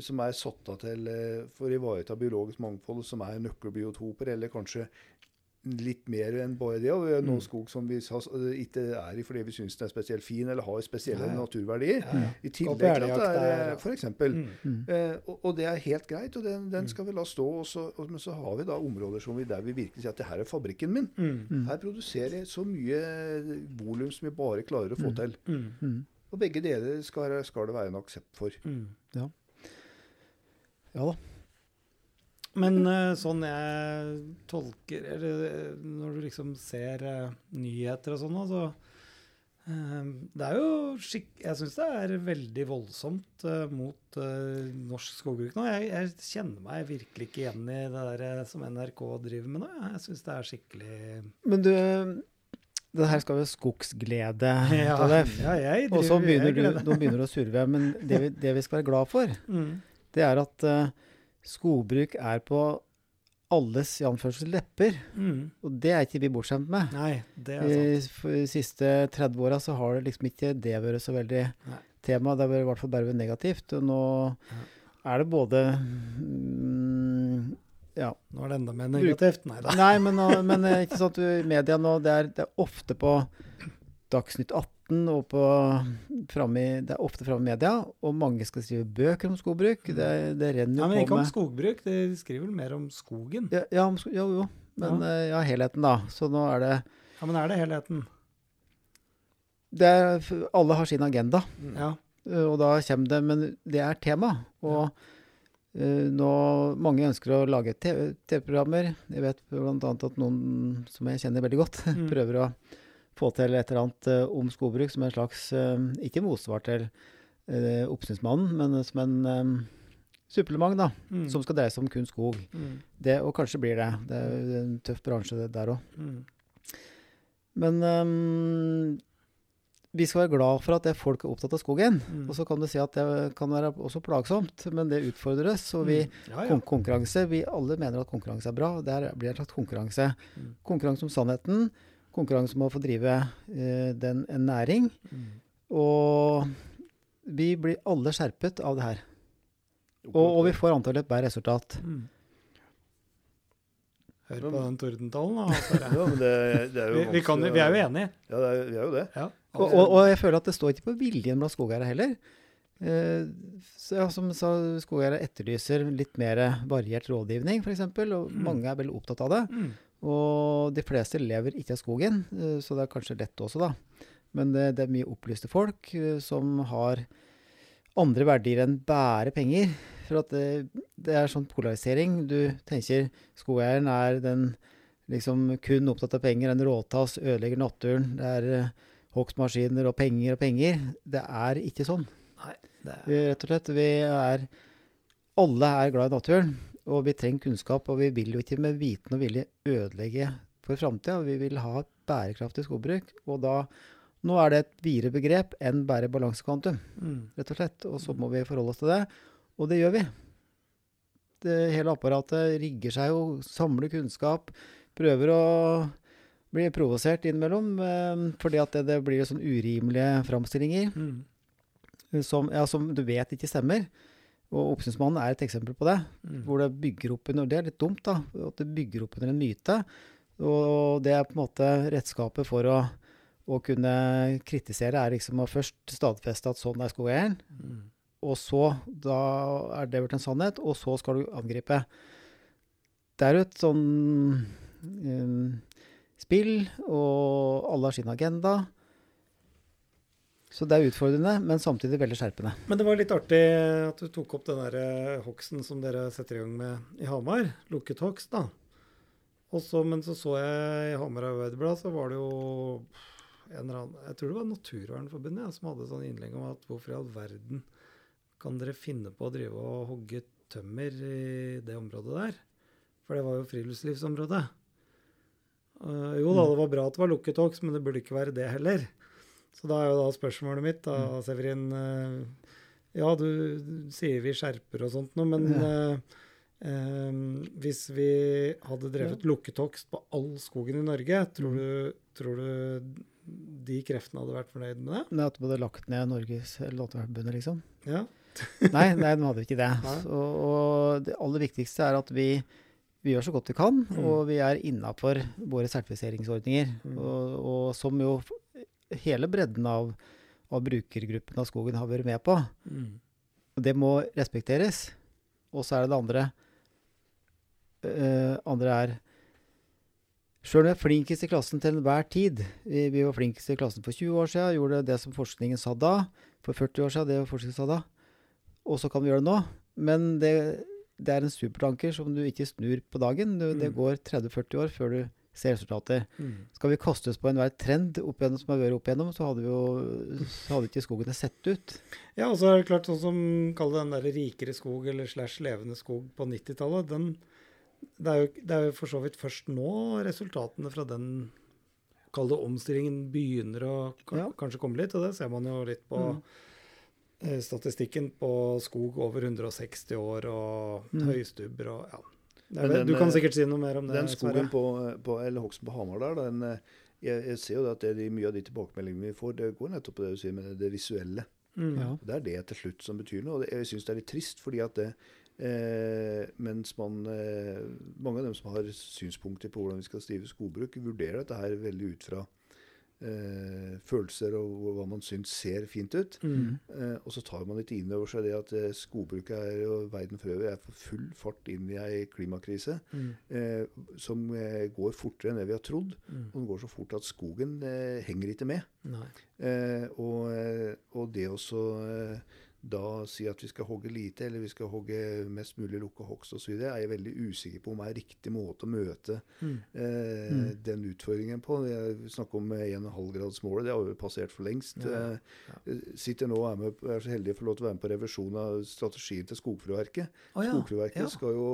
som er satt av til eh, for å ivareta biologisk mangfold, som er nøkkelbiotoper, eller kanskje litt mer enn bare det. Og vi har noen Mm. skog som vi har, ikke er i fordi vi syns den er spesielt fin, eller har spesielle Ja, ja. naturverdier. Ja, ja. I tillegg til at det er f.eks. eh, for eksempel. Mm. Mm. Eh, og, og det er helt greit, og den, den Mm. skal vi la stå. Og så, og, men så har vi da områder som vi, der vi virkelig sier at det her er fabrikken min. Mm. Mm. Her produserer jeg så mye volum som vi bare klarer å få Mm. til. Mm. Mm. Og begge deler skal, skal det være en aksept for. Mm. Ja da. Men eh, sånn jeg tolker Eller eh, når du liksom ser eh, nyheter og sånn, altså eh, Det er jo skikk... Jeg syns det er veldig voldsomt mot norsk skogbruk nå. Jeg, jeg kjenner meg virkelig ikke igjen i det der som NRK driver med nå. Jeg syns det er skikkelig Men du, det her skal jo skogsglede, Ja, ja jeg Og så begynner du, nå begynner du å surve. Men det vi, det vi skal være glad for, Mm. det er at skogbruk er på alles i anførsel lepper. Mm. Og det er ikke vi bortskjemt med. Nei, det er sant. I de siste 30 åra så har det liksom ikke det vært så veldig Nei. tema. Det har vært i hvert fall bare vært negativt. Og nå Ja. er det både mm, Ja. Nå er det enda mer negativt. Nei da. Nei, men, nå- men eh, ikke sant, media nå, det er, det er ofte på Dagsnytt 18 og på framme i, Det er ofte framme i media, og mange skal skrive bøker om skogbruk. Det, det renner Ja, jo men ikke på om skogbruk. De skriver vel mer om skogen. ja, ja, om sko- jo, jo. Men ja. ja, helheten, da. Så nå er det, Ja, men er det helheten? det er, Alle har sin agenda. Ja. Uh, Og da kommer det, men det er tema. Og uh, nå mange ønsker å lage TV TV-programmer. Jeg vet bl.a. at noen som jeg kjenner veldig godt, Mm. prøver å få til et eller annet uh, om skogbruk som en slags uh, Ikke motsvar til uh, Oppsynsmannen, men som en supplement, da. Mm. Som skal dreie seg om kun skog. Mm. Det, og kanskje blir det. Det er en tøff bransje det der òg. Mm. Men um, vi skal være glad for at det folk er opptatt av skogen. Mm. Og så kan du si at det kan være også plagsomt, men det utfordres. Og vi, Mm. ja, ja. kon konkurranse, vi alle mener at konkurranse er bra. Der blir det en slags konkurranse. Mm. Konkurranse om sannheten. Konkurranse om å få drive eh, den, en næring. Mm. Og vi blir alle skjerpet av det her. Og, og vi får antallet et bedre resultat. Mm. Hør på den tordentalen, da. Ja, men det, det er jo Vi, vi, kan, vi er jo enige. Ja, det er, vi er jo det. Ja. Og, og, og jeg føler at det står ikke på viljen blant skogeiere heller. Eh, så ja, som sa, skogeiere etterlyser litt mer variert rådgivning, f.eks., og Mm. mange er veldig opptatt av det. Mm. Og de fleste lever ikke av skogen, eh, så det er kanskje lett også, da. Men det, det er mye opplyste folk eh, som har andre verdier enn bare penger. For at det, det er sånn polarisering. Du tenker skogeieren er den liksom kun opptatt av penger, en råtass, ødelegger naturen. Det er eh, hogstmaskiner og penger og penger. Det er ikke sånn. Nei, det er rett og slett, vi er Alle er glad i naturen, og vi trenger kunnskap. Og vi vil jo ikke med viten og vilje ødelegge for framtida. Vi vil ha et bærekraftig skogbruk. Og da Nå er det et videre begrep enn bare balansekvantum, mm. rett og slett. Og så må vi forholde oss til det. Og det gjør vi. Det hele apparatet rigger seg jo, samler kunnskap, prøver å bli provosert innimellom. Eh, fordi at det, det blir sånn urimelige framstillinger Mm. som, ja, som du vet ikke stemmer. Og Oppsynsmannen er et eksempel på det, Mm. hvor det bygger opp under Det er litt dumt, da. At det bygger opp under en myte. Og det er på en måte redskapet for å, å kunne kritisere, er liksom å først stadfeste at sånn er skogeieren. Mm. Og så, da er det blitt en sannhet, og så skal du angripe. Det er jo et sånn um, spill, og alle har sin agenda. Så det er utfordrende, men samtidig veldig skjerpende. Men det var litt artig at du tok opp den der eh, hogsten som dere setter i gang med i Hamar. Lukket hogst, da. Også, men så så jeg i Hamar Arbeiderblad, så var det jo en eller annen Jeg tror det var Naturvernforbundet ja, som hadde sånn innlegg om at hvorfor i all verden kan dere finne på å drive og hogge tømmer i det området der? For det var jo friluftslivsområdet. Uh, jo da, det var bra at det var lukket hogst, men det burde ikke være det heller. Så da er jo da spørsmålet mitt, da, Severin eh, Ja, du sier vi skjerper og sånt noe, men ja. eh, hvis vi hadde drevet ja. lukketokst på all skogen i Norge, tror du, tror du de kreftene hadde vært fornøyd med det? Nei, at de hadde lagt ned Norges Låteforbundet, liksom. Ja. Nei, nei, de hadde ikke det. Så, og det aller viktigste er at vi, vi gjør så godt vi kan, Mm. og vi er innafor våre sertifiseringsordninger. Mm. Og, og som jo hele bredden av, av brukergruppen av skogen har vært med på. Mm. Det må respekteres. Og så er det det andre. Uh, andre er Sjøl om vi er flinkest i klassen til enhver tid Vi, vi var flinkest i klassen for 20 år siden, gjorde det som forskningen sa da. For 40 år siden, det forskningen sa da. Og så kan vi gjøre det nå. Men det, det er en supertanker som du ikke snur på dagen. Du, Det Mm. går 30-40 år før du ser resultater. Mm. Skal vi koste oss på enhver trend opp igjennom som har vært opp igjennom, så hadde vi jo så hadde ikke skogene sett ut. Ja, og så er det klart sånn som Kall det den der rikere skog eller slash levende skog på 90-tallet. den det er, jo, det er jo for så vidt først nå resultatene fra den Kall det omstillingen begynner å Ja. kanskje komme litt. Og det ser man jo litt på Mm. eh, statistikken på skog over 160 år og Mm. høystubber og ja. Men den, du kan eh, sikkert si noe mer om det. Den skogen på, på, eller hogsten på Hamar der, den, eh, jeg, jeg ser jo at det, de, mye av de tilbakemeldingene vi får, det går nettopp på det du sier med det, visuelle. Mm. Ja. Det er det til slutt som betyr noe. og det, Jeg syns det er litt trist, fordi at det eh, mens man eh, Mange av dem som har synspunkter på hvordan vi skal drive skogbruk, vurderer dette her veldig ut fra eh, følelser og hva man syns ser fint ut. Mm. Eh, og så tar man litt inn over seg det at eh, skogbruket er, og verden for øvrig er for full fart inn i ei klimakrise Mm. eh, som eh, går fortere enn det vi har trodd. Mm. Og den går så fort at skogen eh, henger ikke med. Eh, og, og det også da si at vi skal hogge lite, eller vi skal hogge mest mulig lukka hogst osv., er jeg veldig usikker på om det er riktig måte å møte Mm. eh, Mm. den utfordringen på. Jeg snakker om 1,5-gradsmålet, det har vi passert for lengst. Ja, ja. sitter nå og er, med, er så heldig å få lov til å være med på revisjon av strategien til Skogfruverket. Oh, ja. Skogfruverket skal jo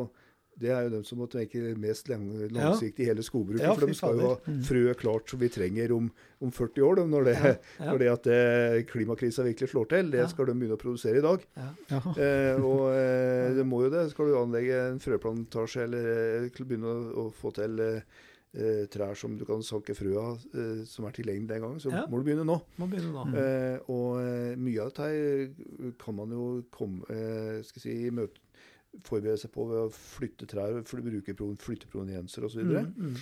det er jo dem som må tenke mest langsiktig i hele skogbruket. Ja, for de skal jo ha. Mm. frø klart som vi trenger om, om 40 år. Når det, Ja, ja. når det at eh, klimakrisa virkelig slår til. Det skal de begynne å produsere i dag. Ja. Ja. Eh, og eh, det må jo det. Skal du anlegge en frøplantasje eller eh, begynne å, å få til eh, eh, trær som du kan sanke frø av, eh, som er tilgjengelig den gangen, så Ja. må du begynne nå. Må begynne nå. Eh, og eh, mye av dette her kan man jo komme, eh, skal si, møte, forberede seg på ved å flytte trær, bruke flytteprovenienser flytte provenienser osv. Mm, mm.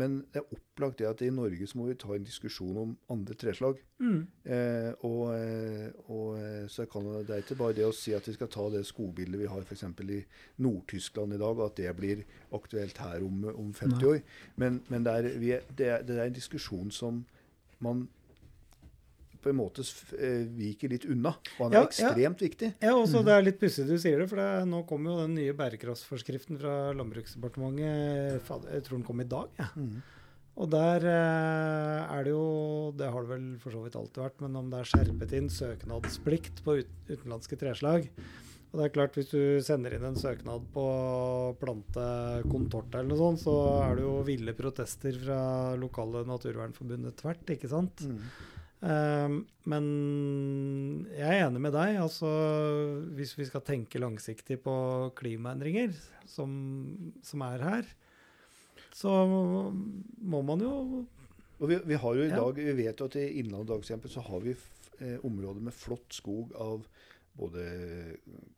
men det er opplagt det at i Norge så må vi ta en diskusjon om andre treslag. Mm. Eh, og, eh, og, eh, så kan, Det er ikke bare det å si at vi skal ta det skogbildet vi har f.eks. i Nord-Tyskland i dag, at det blir aktuelt her om, om 50 Nei. år. Men, men det, er, vi det, er, det er en diskusjon som man på en måte eh, viker litt unna. Og han er Ja, ja. ekstremt viktig. Ja, også Det er litt pussig du sier det, for det, nå kommer jo den nye bærekraftsforskriften fra Landbruksdepartementet. Jeg tror den kom i dag. Ja. Og der eh, er det jo Det har det vel for så vidt alltid vært, men om det er skjerpet inn søknadsplikt på utenlandske treslag. Og det er klart, hvis du sender inn en søknad på plante contorta eller noe sånt, så er det jo ville protester fra lokale Naturvernforbundet tvert, ikke sant? Um, men jeg er enig med deg. altså Hvis vi skal tenke langsiktig på klimaendringer som, som er her, så må man jo Og vi, vi har jo i Ja. dag, vi vet jo at i Innlandet så har vi eh, områder med flott skog av både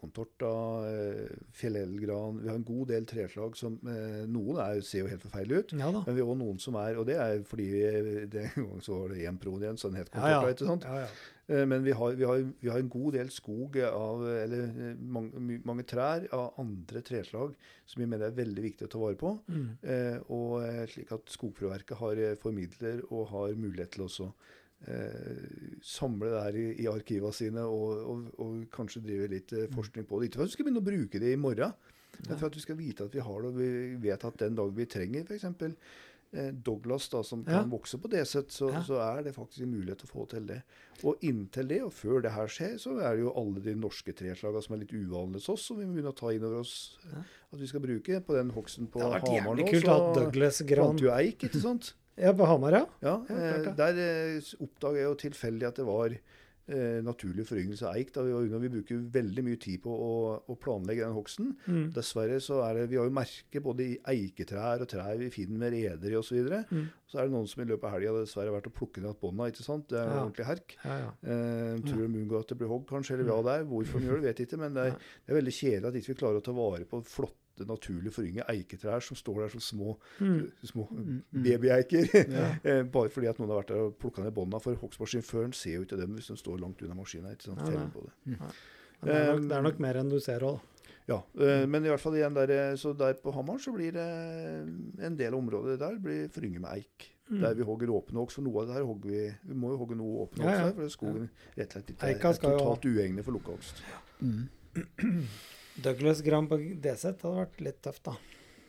contorta, eh, fjellelgran Vi har en god del treslag som eh, Noen er, ser jo helt forferdelige ut. Ja. Men vi har også noen som er Og det er fordi vi, det, en gang så var det én pro igjen, så den het contorta. ja. ikke sant? Eh, Men vi har, vi, har, vi har en god del skog av Eller eh, mange, mange trær av andre treslag som vi mener er veldig viktig å ta vare på. Mm. Eh, og eh, slik at Skogfrøverket har eh, formidler og har mulighet til også eh, samle det her i, i arkivene sine og, og, og kanskje drive litt eh, forskning på det. Ikke for at vi skal begynne å bruke det i morgen, men for at vi skal vite at vi har det, og vi vet at den dagen vi trenger f.eks. Eh, Douglas, da, som Ja. kan vokse på Deset, så, Ja. så er det faktisk en mulighet til å få til det. Og inntil det, og før det her skjer, så er det jo alle de norske treslagene som er litt uvanlige hos oss, som vi må begynne å ta inn over oss Ja. at vi skal bruke. På den hogsten på Det hadde vært Hamar jævlig kult å ha Douglas gran. fant jo eik, ikke sant? Ja, på Hamar, ja. Ja, Ja, eh, Der eh, oppdaga jeg jo tilfeldig at det var eh, naturlig foryngelse av eik. da Vi. Vi bruker veldig mye tid på å, å planlegge den hogsten. Mm. Dessverre så er det Vi har jo merke både i eiketrær og trær vi finner med reder i osv. Så, videre. Mm. så er det noen som i løpet av helga dessverre har vært og plukket ned bånda. ikke sant? Det er Ja. ordentlig herk. Ja, ja. Eh, tror de unngår at det blir hogg, kanskje, eller hva det er. Hvorfor de gjør det, vet jeg ikke. Men det er, det er veldig kjedelig at ikke vi klarer å ta vare på flotte, naturlig forynge eiketrær som står der som små, Mm. små Mm, mm. babyeiker. Ja. Eh, Bare fordi at noen har vært der og plukka ned bånda. For hogstmaskinsjåføren ser jo ikke dem hvis de står langt unna maskina. ikke? Ja, det. Ja. det, er nok, det er nok mer enn du ser òg, da. Ja, eh, Men i hvert fall igjen der, eh, så der på Hamar så blir det en del av området der blir forynget med eik. Mm. Der vi hogger åpne hogst. For noe av det her hogger vi Vi må jo hogge noe åpne Ja, hogst ja. her, for skogen rett og slett ikke er totalt uegnet for lukkehogst. Mm. Douglas gran på DZ hadde vært litt tøft, da.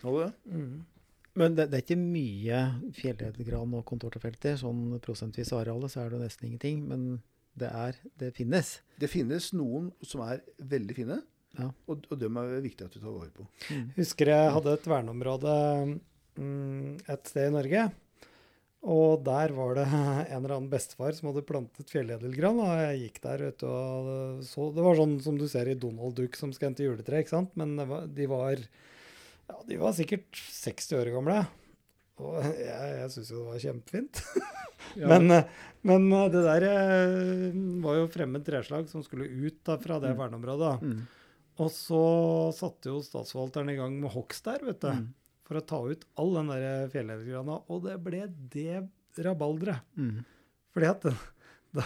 Har du det? Mm. Men det, det er ikke mye fjellredegran og kontortefelter. Sånn prosentvis av arealet så er det nesten ingenting. Men det er Det finnes. Det finnes noen som er veldig fine, Ja. og, og dem er det viktig at du tar vare på. Husker jeg hadde et verneområde mm, et sted i Norge. Og der var det en eller annen bestefar som hadde plantet fjelledelgran. Og jeg gikk der, vet du, og så Det var sånn som du ser i Donald Duck som skal hente juletre, ikke sant? Men det var, de var ja, de var sikkert 60 år gamle. Og jeg, jeg syns jo det var kjempefint. Men, eh, men eh, det der eh, var jo fremmed treslag som skulle ut da, fra det Mm. verneområdet. Mm. Og så satte jo statsforvalteren i gang med hogst der, vet du. Mm. For å ta ut all den der fjellhedegrana. Og det ble det rabalderet. Mm. Fordi at da.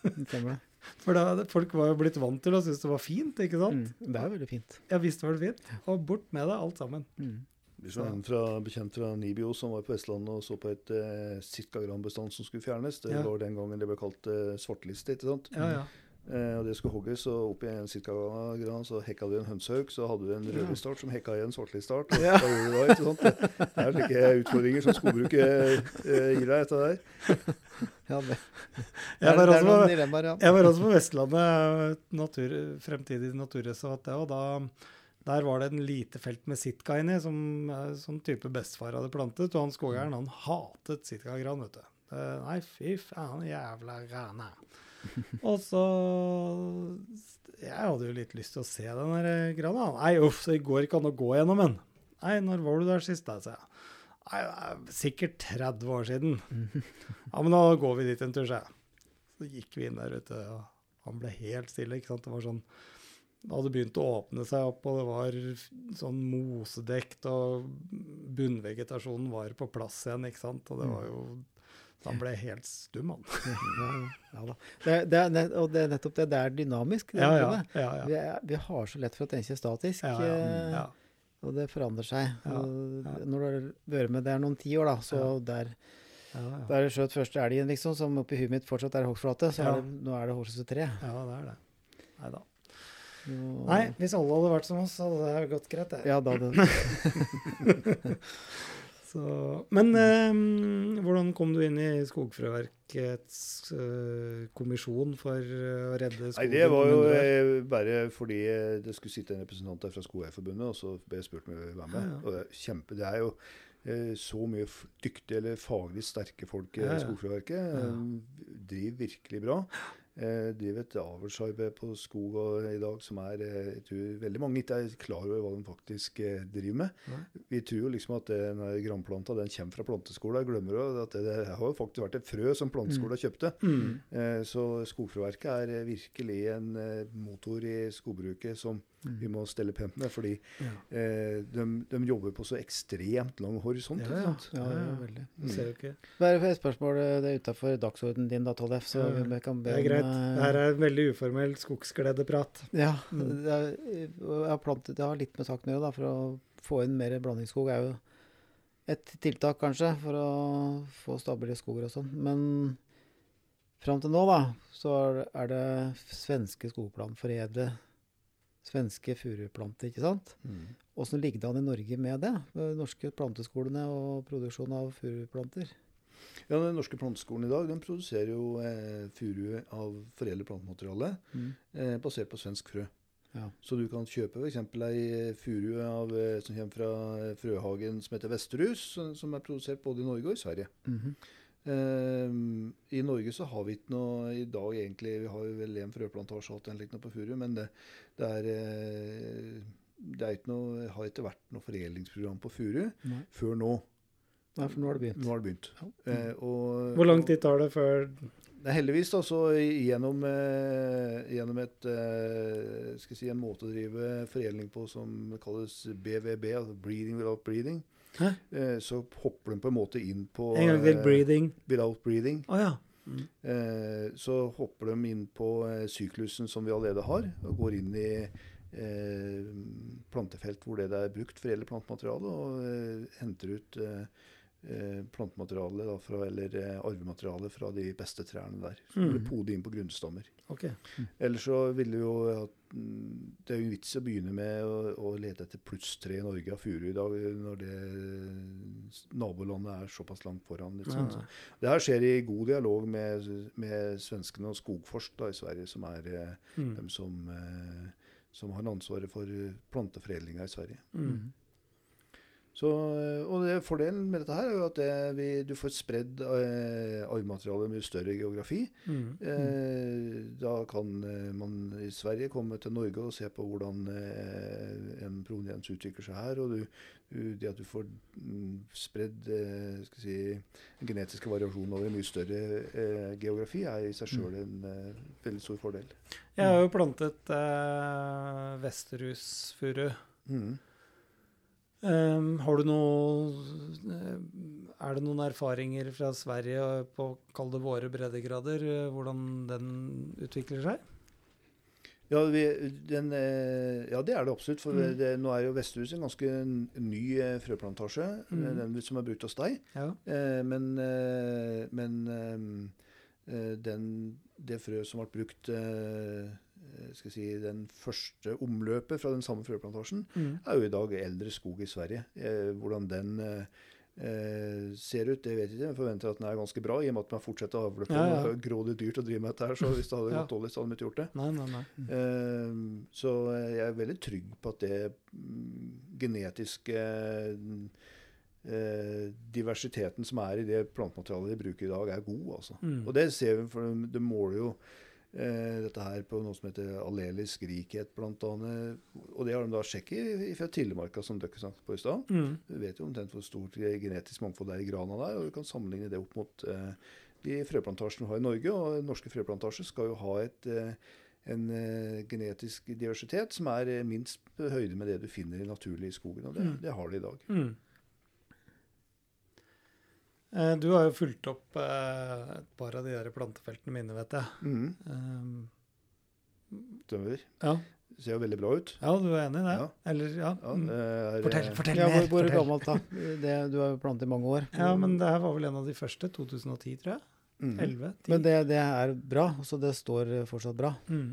For da, folk var jo blitt vant til å synes det var fint, ikke sant? Mm. Det er veldig fint. Jeg visste det var fint. Og bort med det, alt sammen. Mm. Vi så en fra, bekjent fra Nibio som var på Vestlandet og så på et eh, sitkagranbestand som skulle fjernes. Det Ja. var den gangen det ble kalt eh, svartliste, ikke sant? Ja, ja. Eh, og det skulle hogges, og oppi en sitkagran så hekka du en hønsehauk, så hadde du en rødlistart som hekka i en svartelistart. Og Ja. ikke sant? Det, det er slike utfordringer som skogbruket eh, gir deg, etter der. Ja, det, Jeg var også på- dilemmaer, ja. Jeg var også på Vestlandet, natur, fremtidig naturreservat, det, og da der var det en lite felt med sitka inni, som, eh, som type bestefar hadde plantet. Og han skogeieren, han hatet sitkagran, vet du. Nei, fy faen, jævla rane. Og så Jeg hadde jo litt lyst til å se den der grana. Nei, uff, så det går ikke an å gå gjennom den. Nei, når var du der sist, da? sa jeg. Nei, er sikkert 30 år siden. Ja, men da går vi dit en tur, sa jeg. Så gikk vi inn der, ute, og han ble helt stille. ikke sant? Det var sånn det hadde begynt å åpne seg opp, og det var sånn mosedekt, og bunnvegetasjonen var på plass igjen, ikke sant? Og det var jo Han ble helt stum, han. Ja, da. Det, er- det er, og det er nettopp det. Det er dynamisk. Det, Ja, ja. Vi, er, vi har så lett for å tenke statisk, Ja, ja, eh, og det forandrer seg. Når du har vært med der noen tiår, da, så der, ja, ja. der jeg skjøt første elgen, liksom, som oppi huet mitt fortsatt er hogstflate, så Ja. er det, nå er det Horses 3. ja, det er det. Nei da. Nei, hvis alle hadde vært som oss, hadde det gått greit, det. Ja, da hadde Så, men eh, hvordan kom du inn i Skogfrøverkets eh, kommisjon for eh, å redde skogen? Nei, Det var jo eh, bare fordi det skulle sitte en representant der fra Skogeierforbundet, og så ble jeg spurt om jeg ville være med. Ja, ja. Og det, er kjempe, det er jo eh, så mye dyktige eller faglig sterke folk i Ja. Skogfrøverket. Eh, Driver virkelig bra. Eh, driver et avlsarbeid på skog og, i dag som er eh, jeg tror veldig mange ikke er klar over hva de faktisk eh, driver med. Mm. Vi tror jo liksom at den granplanta den kommer fra planteskolen. Glemmer jo at det, det har jo faktisk vært et frø som planteskolen kjøpte. Mm. Eh, Så Skogfrøverket er eh, virkelig en eh, motor i skogbruket som vi må stelle pent med. Fordi Ja. eh, de, de jobber på så ekstremt lang horisont. Ja, ja. sant? Ja, ja, veldig. Det ser jo ikke. Bare for et spørsmål, eh, det er utafor dagsordenen din, da, Tollef, så vi kan be Det er greit. eh, Det her er veldig uformell skogsgledeprat. Ja. Mm. Det, er, jeg har plantet, det har litt med saken å gjøre, da, for å få inn mer blandingsskog er jo et tiltak, kanskje, for å få stabile skoger og sånn. Men fram til nå, da, så er- det svenske skogplanforedle svenske furuplanter, ikke sant? Mm. Åssen ligger det an i Norge med det? De norske planteskolene og produksjon av furuplanter? Ja, Den norske planteskolen i dag den produserer jo eh, furu av foredlet plantemateriale Mm. eh, basert på svensk frø. Ja. Så du kan kjøpe f.eks. ei furu av, eh, som kommer fra eh, frøhagen som heter Vesterhus, som- er produsert både i Norge og i Sverige. Mhm. Eh, I Norge så har vi ikke noe i dag egentlig Vi har jo vel en frøplantasje og alt likt noe på furu, men det, det er eh, det er ikke noe, har ikke vært noe foredlingsprogram på furu Nei. før nå. Nei, for nå har det begynt. Nå har det begynt. Ja. Eh, og, Hvor lang tid tar det før Nei, heldigvis da, så gjennom, eh, gjennom et, eh, skal si, en måte å drive foredling på som kalles BVB, altså breeding without breeding, Hæ? eh, så hopper de på en måte inn på En gang til eh, breathing. without breathing. Oh, ja. Mm. så hopper de inn på eh, syklusen som vi allerede har, og går inn i eh, plantefelt hvor det er brukt for hele plantemateriale, og eh, henter ut eh, eh, plantemateriale da, fra, eller eh, arvemateriale fra de beste trærne der. Så Mm. Pode inn på grunnstammer. Ok. Ellers så ville jo at, mm, Det er jo vits å begynne med å, å lete etter plusstre i Norge av furu i dag, når det nabolandet er såpass langt foran. Litt sånn. Ja. Det her skjer i god dialog med, med svenskene og Skogforsk da, i Sverige, som er eh, Mm. dem som, eh, som har ansvaret for eh, planteforedlinga i Sverige. Mm. Så, eh, og det, Fordelen med dette her er jo at det, vi, du får spredd eh, arvmaterialet med større geografi. Mm. Eh, da kan eh, man i Sverige komme til Norge og se på hvordan eh, en proveniens utvikler seg her. Og du, det at du får mm, spredd eh, si, den genetiske variasjonen over en mye større eh, geografi, er i seg sjøl en eh, veldig stor fordel. Jeg har jo plantet eh, vesterhusfuru. Mm. Um, har du noe eh, Er det noen erfaringer fra Sverige på kall det våre breddegrader, eh, hvordan den utvikler seg? Ja, vi, den, eh, ja, det er det absolutt. For Mm. det, nå er jo Vesthuset en ganske ny frøplantasje, Mm. den som er brukt hos deg. Ja. Eh, men men den, det frøet som ble brukt eh, skal si, den første omløpet fra den samme frøplantasjen, Mm. er jo i dag eldre skog i Sverige. Eh, hvordan den eh, eh, ser ut, det vet jeg ikke. Jeg forventer at den er ganske bra, i og med at man fortsetter å avle på Ja, ja. Det grådig dyrt å drive med dette her, så hvis det hadde gått dårlig, så hadde de ikke gjort det. Nei, nei, nei. Eh, så jeg er veldig trygg på at det mm, genetiske eh, diversiteten som er i det plantematerialet de bruker i dag, er god. altså. Mm. Og det ser vi, for de, de måler jo eh, dette her på noe som heter allelisk rikhet, annet. Og det har de da sjekket i- fra Tillemarka, som dere snakket på i stad. Mm. Du vet jo omtrent hvor stort genetisk mangfold det er i grana der, og du kan sammenligne det opp mot eh, de frøplantasjene vi har i Norge. Og norske frøplantasjer skal jo ha et, eh, en eh, genetisk diversitet som er eh, minst på høyde med det du finner i naturlig i skogen. Og det, Mm. det har de i dag. Mm. Eh, Du har jo fulgt opp eh, et par av de der plantefeltene mine, vet jeg. Mm. Um, Stemmer. ja. Det ser jo veldig bra ut. ja, du er enig i det? Ja. Eller, ja. Ja, mm. det er, Fortell, fortell Ja, hvor, mer. hvor fortell. gammelt da? Det, du har jo plantet i mange år. Ja, men det her var vel en av de første. 2010, tror jeg. mm. 11? 10. Men det, det er bra, så det står fortsatt bra. mm.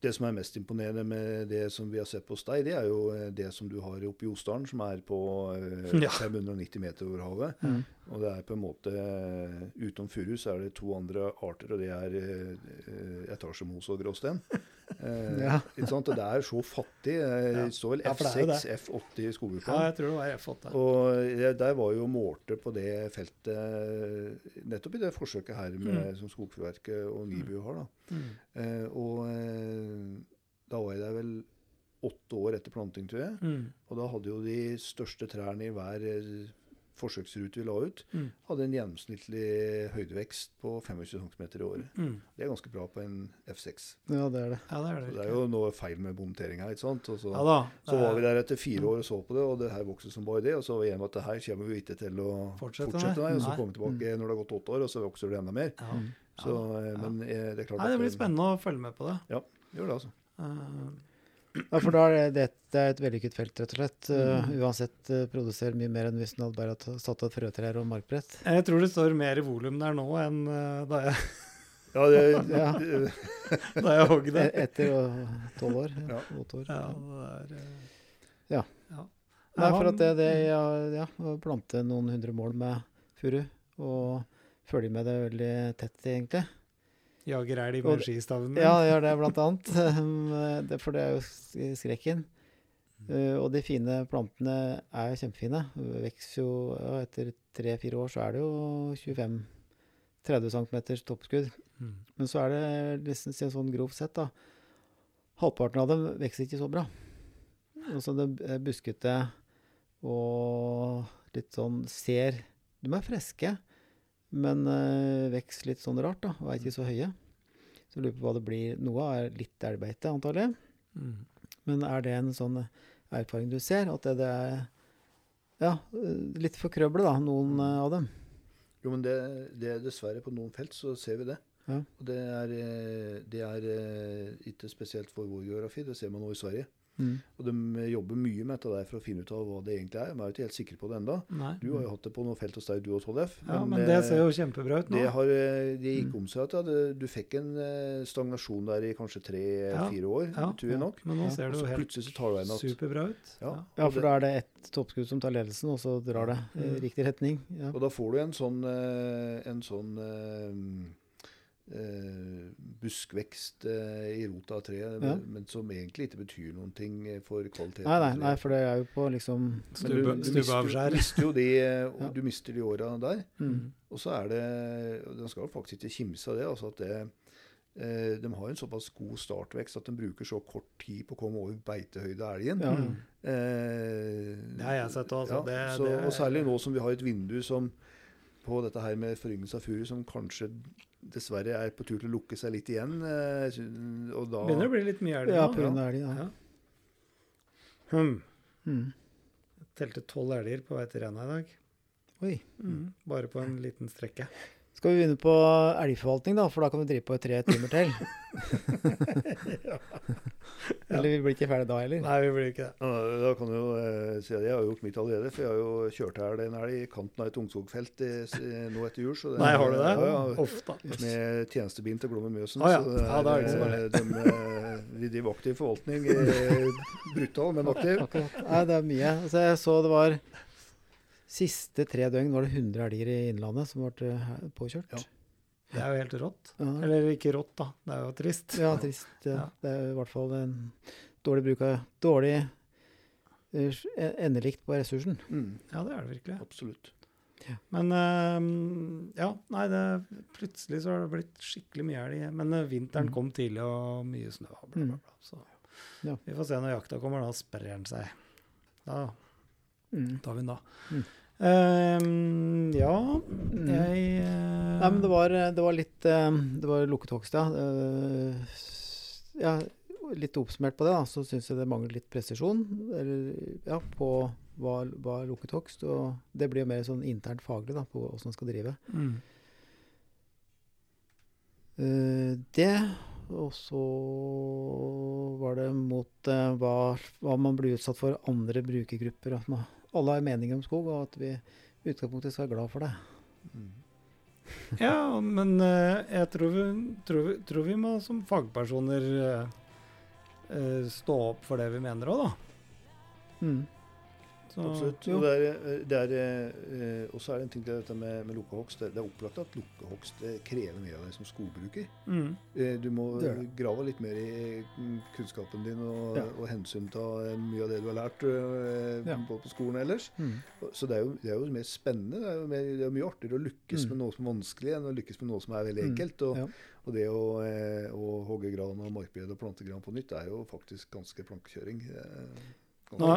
Det som er mest imponerende med det som vi har sett hos deg, det er jo eh, det som du har oppe i Osdalen, som er på eh, 590 meter over havet. Mm. Og det er på en måte eh, Utenom furu så er det to andre arter, og det er eh, eh, etasjemos og gråsten. Eh, Ja. det er så fattig. Det står vel Ja, for det er F6, F80 i Ja, jeg tror det var F8. Og der var jo målte på det feltet nettopp i det forsøket her med, Mm. som Skogfjordverket og NIBU har. da. Mm. Eh, og eh, da var jeg der vel åtte år etter planting, tror jeg. Mm. Og da hadde jo de største trærne i hver forsøksrute vi la ut, Mm. hadde en gjennomsnittlig høydevekst på 25 cm i året. Mm. Det er ganske bra på en F6. Ja, det er det. Ja, det er Så det. det er jo noe feil med bomteringa. ikke sant? Og så, Ja da. så var vi er- der etter fire år og så på det, og det her vokste som bare det. Og så var vi enige om at det her kommer vi ikke til å Fortsette fortsette, med. Og så kommer vi tilbake når det har gått åtte år, og så vokser det enda mer. Ja. Mm. Så, eh, Ja. Men eh, det er klart Nei, det blir spennende å følge med på det. Ja, Gjør det, altså. Eh, Ja, for da er det, det er et vellykket felt, rett og slett. Uh, uansett uh, produserer mye mer enn hvis den hadde bare satt av frøtrær og markbrett. jeg tror det står mer i volum der nå enn uh, da jeg, Ja, det, Ja. da jeg hogg E det. etter uh, tolv år. Ja. År. Ja, det Ja. ja. Nei, for at det, det ja, ja, å plante noen hundre mål med furu, og følge med det veldig tett, egentlig. Jager elg Og med det- skistaven Ja, gjør det blant annet. Det, for det er jo skrekken. Uh, og de fine plantene er jo kjempefine. Vokser jo ja, Etter tre-fire år så er det jo 25-30 cm toppskudd. Mm. Men så er det liksom sånn grovt sett, da. Halvparten av dem vokser ikke så bra. Altså det er buskete og litt sånn ser De er friske, men uh, vokser litt sånn rart, da. Og er ikke så høye. Så jeg lurer på hva det blir. Noe er litt elgbeite, antagelig. Mm. Men er det en sånn erfaring du ser? At det, det er ja, eh, litt for krøble, da, noen eh, av dem. Jo, men det, det er dessverre på noen felt så ser vi det. Ja. Og det er, eh, det er eh, ikke spesielt for vår geografi, det ser man nå i Sverige. Mm. Og de jobber mye med dette der for å finne ut av hva det egentlig er. De er jo ikke helt sikre på det enda. Nei. Du har jo hatt det på noe felt hos deg, du og Tollef. Ja, men det eh, ser jo kjempebra ut nå. det, har, eh, det gikk om seg at ja, du fikk en eh, stagnasjon der i kanskje tre-fire år, Ja. tror jeg nok. Men nå ser det jo helt superbra ut. Ja. Ja, for det- da er det ett toppskudd som tar ledelsen, og så drar det i Mm. riktig retning. Ja. Og da får du en sånn, en sånn buskvekst eh, i rota av treet, Ja. men som egentlig ikke betyr noen ting eh, for kvaliteten. Nei, nei, nei, for det er jo på liksom stubbe, du, du, mister, du mister jo de, eh, Ja. du mister de åra der. mm. Og så er det og Den skal faktisk ikke kimse av det. altså at det eh, De har en såpass god startvekst at de bruker så kort tid på å komme over beitehøyde av elgen. Ja. Eh, Det har jeg sett også, ja, det- så, det- og særlig nå som vi har et vindu som på dette her med foryngelse av furu som kanskje dessverre er på tur til å lukke seg litt igjen. eh, Og da Begynner å bli litt mye elg Ja, nå. grunn elg, ja. Ja. Hmm. Mm. Telte tolv elger på vei til Rena i dag. Oi. Mm. Bare på en liten strekke. Skal vi begynne på elgforvaltning, da? For da kan vi drive på i tre timer til. Eller vi blir ikke ferdig da heller. Nei, vi blir ikke det. Da kan du jo eh, si at Jeg har gjort mitt allerede, for jeg har jo kjørt her en elg i kanten av et ungskogfelt i- nå etter jul. Så det- Nei, har du det? Ja, ja, Uff med tjenestebilen til Glommen Mjøsen. Å ja. så det Ja, det er det de, eh, de, eh, driver aktiv forvaltning. eh, Brutal, men aktiv. Nei, det er mye. Altså, jeg så det var Siste tre døgn var det 100 elger i Innlandet som ble eh, påkjørt. Ja. Det er jo helt rått. Ja. Eller ikke rått, da. Det er jo trist. Ja, trist. Ja. Ja. Det er i hvert fall en dårlig bruk av Dårlig eh, endelikt på ressursen. Mm, Ja, det er det virkelig. absolutt. Men eh, ja, nei, det, plutselig så har det blitt skikkelig mye elg. Men eh, vinteren Mm. kom tidlig, og mye snø. Bla, bla, bla, så Ja. vi får se når jakta kommer. Da sprer den seg. Da Mm. tar vi den da. Eh, ja, Mm. jeg uh... Nei, men det var, det var litt uh, Det var lukket hogst, ja. Uh, ja, litt oppsummert på det, da, så syns jeg det mangler litt presisjon eller, ja, på hva, hva lukket hogst. Og det blir jo mer sånn internt faglig da, på åssen man skal drive. Mm. Eh, det, og så var det mot eh, hva, hva man blir utsatt for andre brukergrupper. Man, alle har meninger om skog, og at vi i utgangspunktet skal være glad for det. Mm. Ja, men uh, jeg tror vi, tror, vi, tror vi må som fagpersoner uh, stå opp for det vi mener òg, da. Mm. Så, Absolutt. Og, det er, eh, det er, eh, og så er det en ting til dette med, med lukkehogst. Det, er opplagt at lukkehogst eh, krever mer av deg som skogbruker. mm, Eh, Du må Det det. grave litt mer i kunnskapen din og, Ja. og hensynta eh, mye av det du har lært eh, Ja. på, på skolen ellers. Mm. Så det er, jo, det er jo mer spennende. Det er jo mer, det er mye artigere å lykkes Mm. med noe som er vanskelig, enn å lykkes med noe som er veldig Mm. enkelt. Og, Ja. og det å, eh, å hogge gran og markbed og plante gran på nytt er jo faktisk ganske plankekjøring. Nå,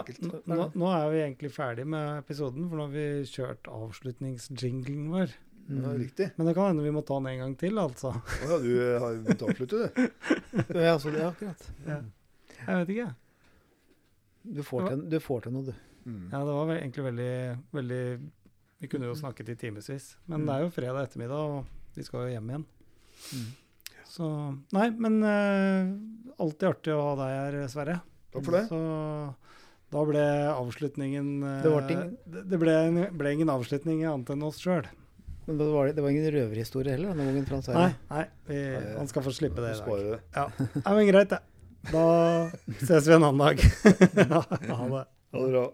nå, nå er vi egentlig ferdig med episoden, for nå har vi kjørt avslutningsjinglen vår. Ja, Mm. riktig. Men det kan hende vi må ta den en gang til, altså. Å ja, du eh, har begynt å avslutte, du. Ja, så det, akkurat. Ja. Jeg vet ikke. Du får, til, du får til noe, du. Mm. Ja, det var egentlig veldig, veldig Vi kunne jo snakket i timevis. Men Mm. det er jo fredag ettermiddag, og vi skal jo hjem igjen. Mm. Så Nei, men uh, alltid artig å ha deg her, Sverre. Takk for det. Så da ble avslutningen eh, Det ble ingen- det det ble, ble ingen avslutning annet enn oss sjøl. Men det var, det var ingen røverhistorie heller denne gangen Frans Nei, nei vi, Nei, han skal få slippe det i dag. Det. Ja. Nei, men greit, det. Da ses vi en annen dag. ha det. Ha det bra.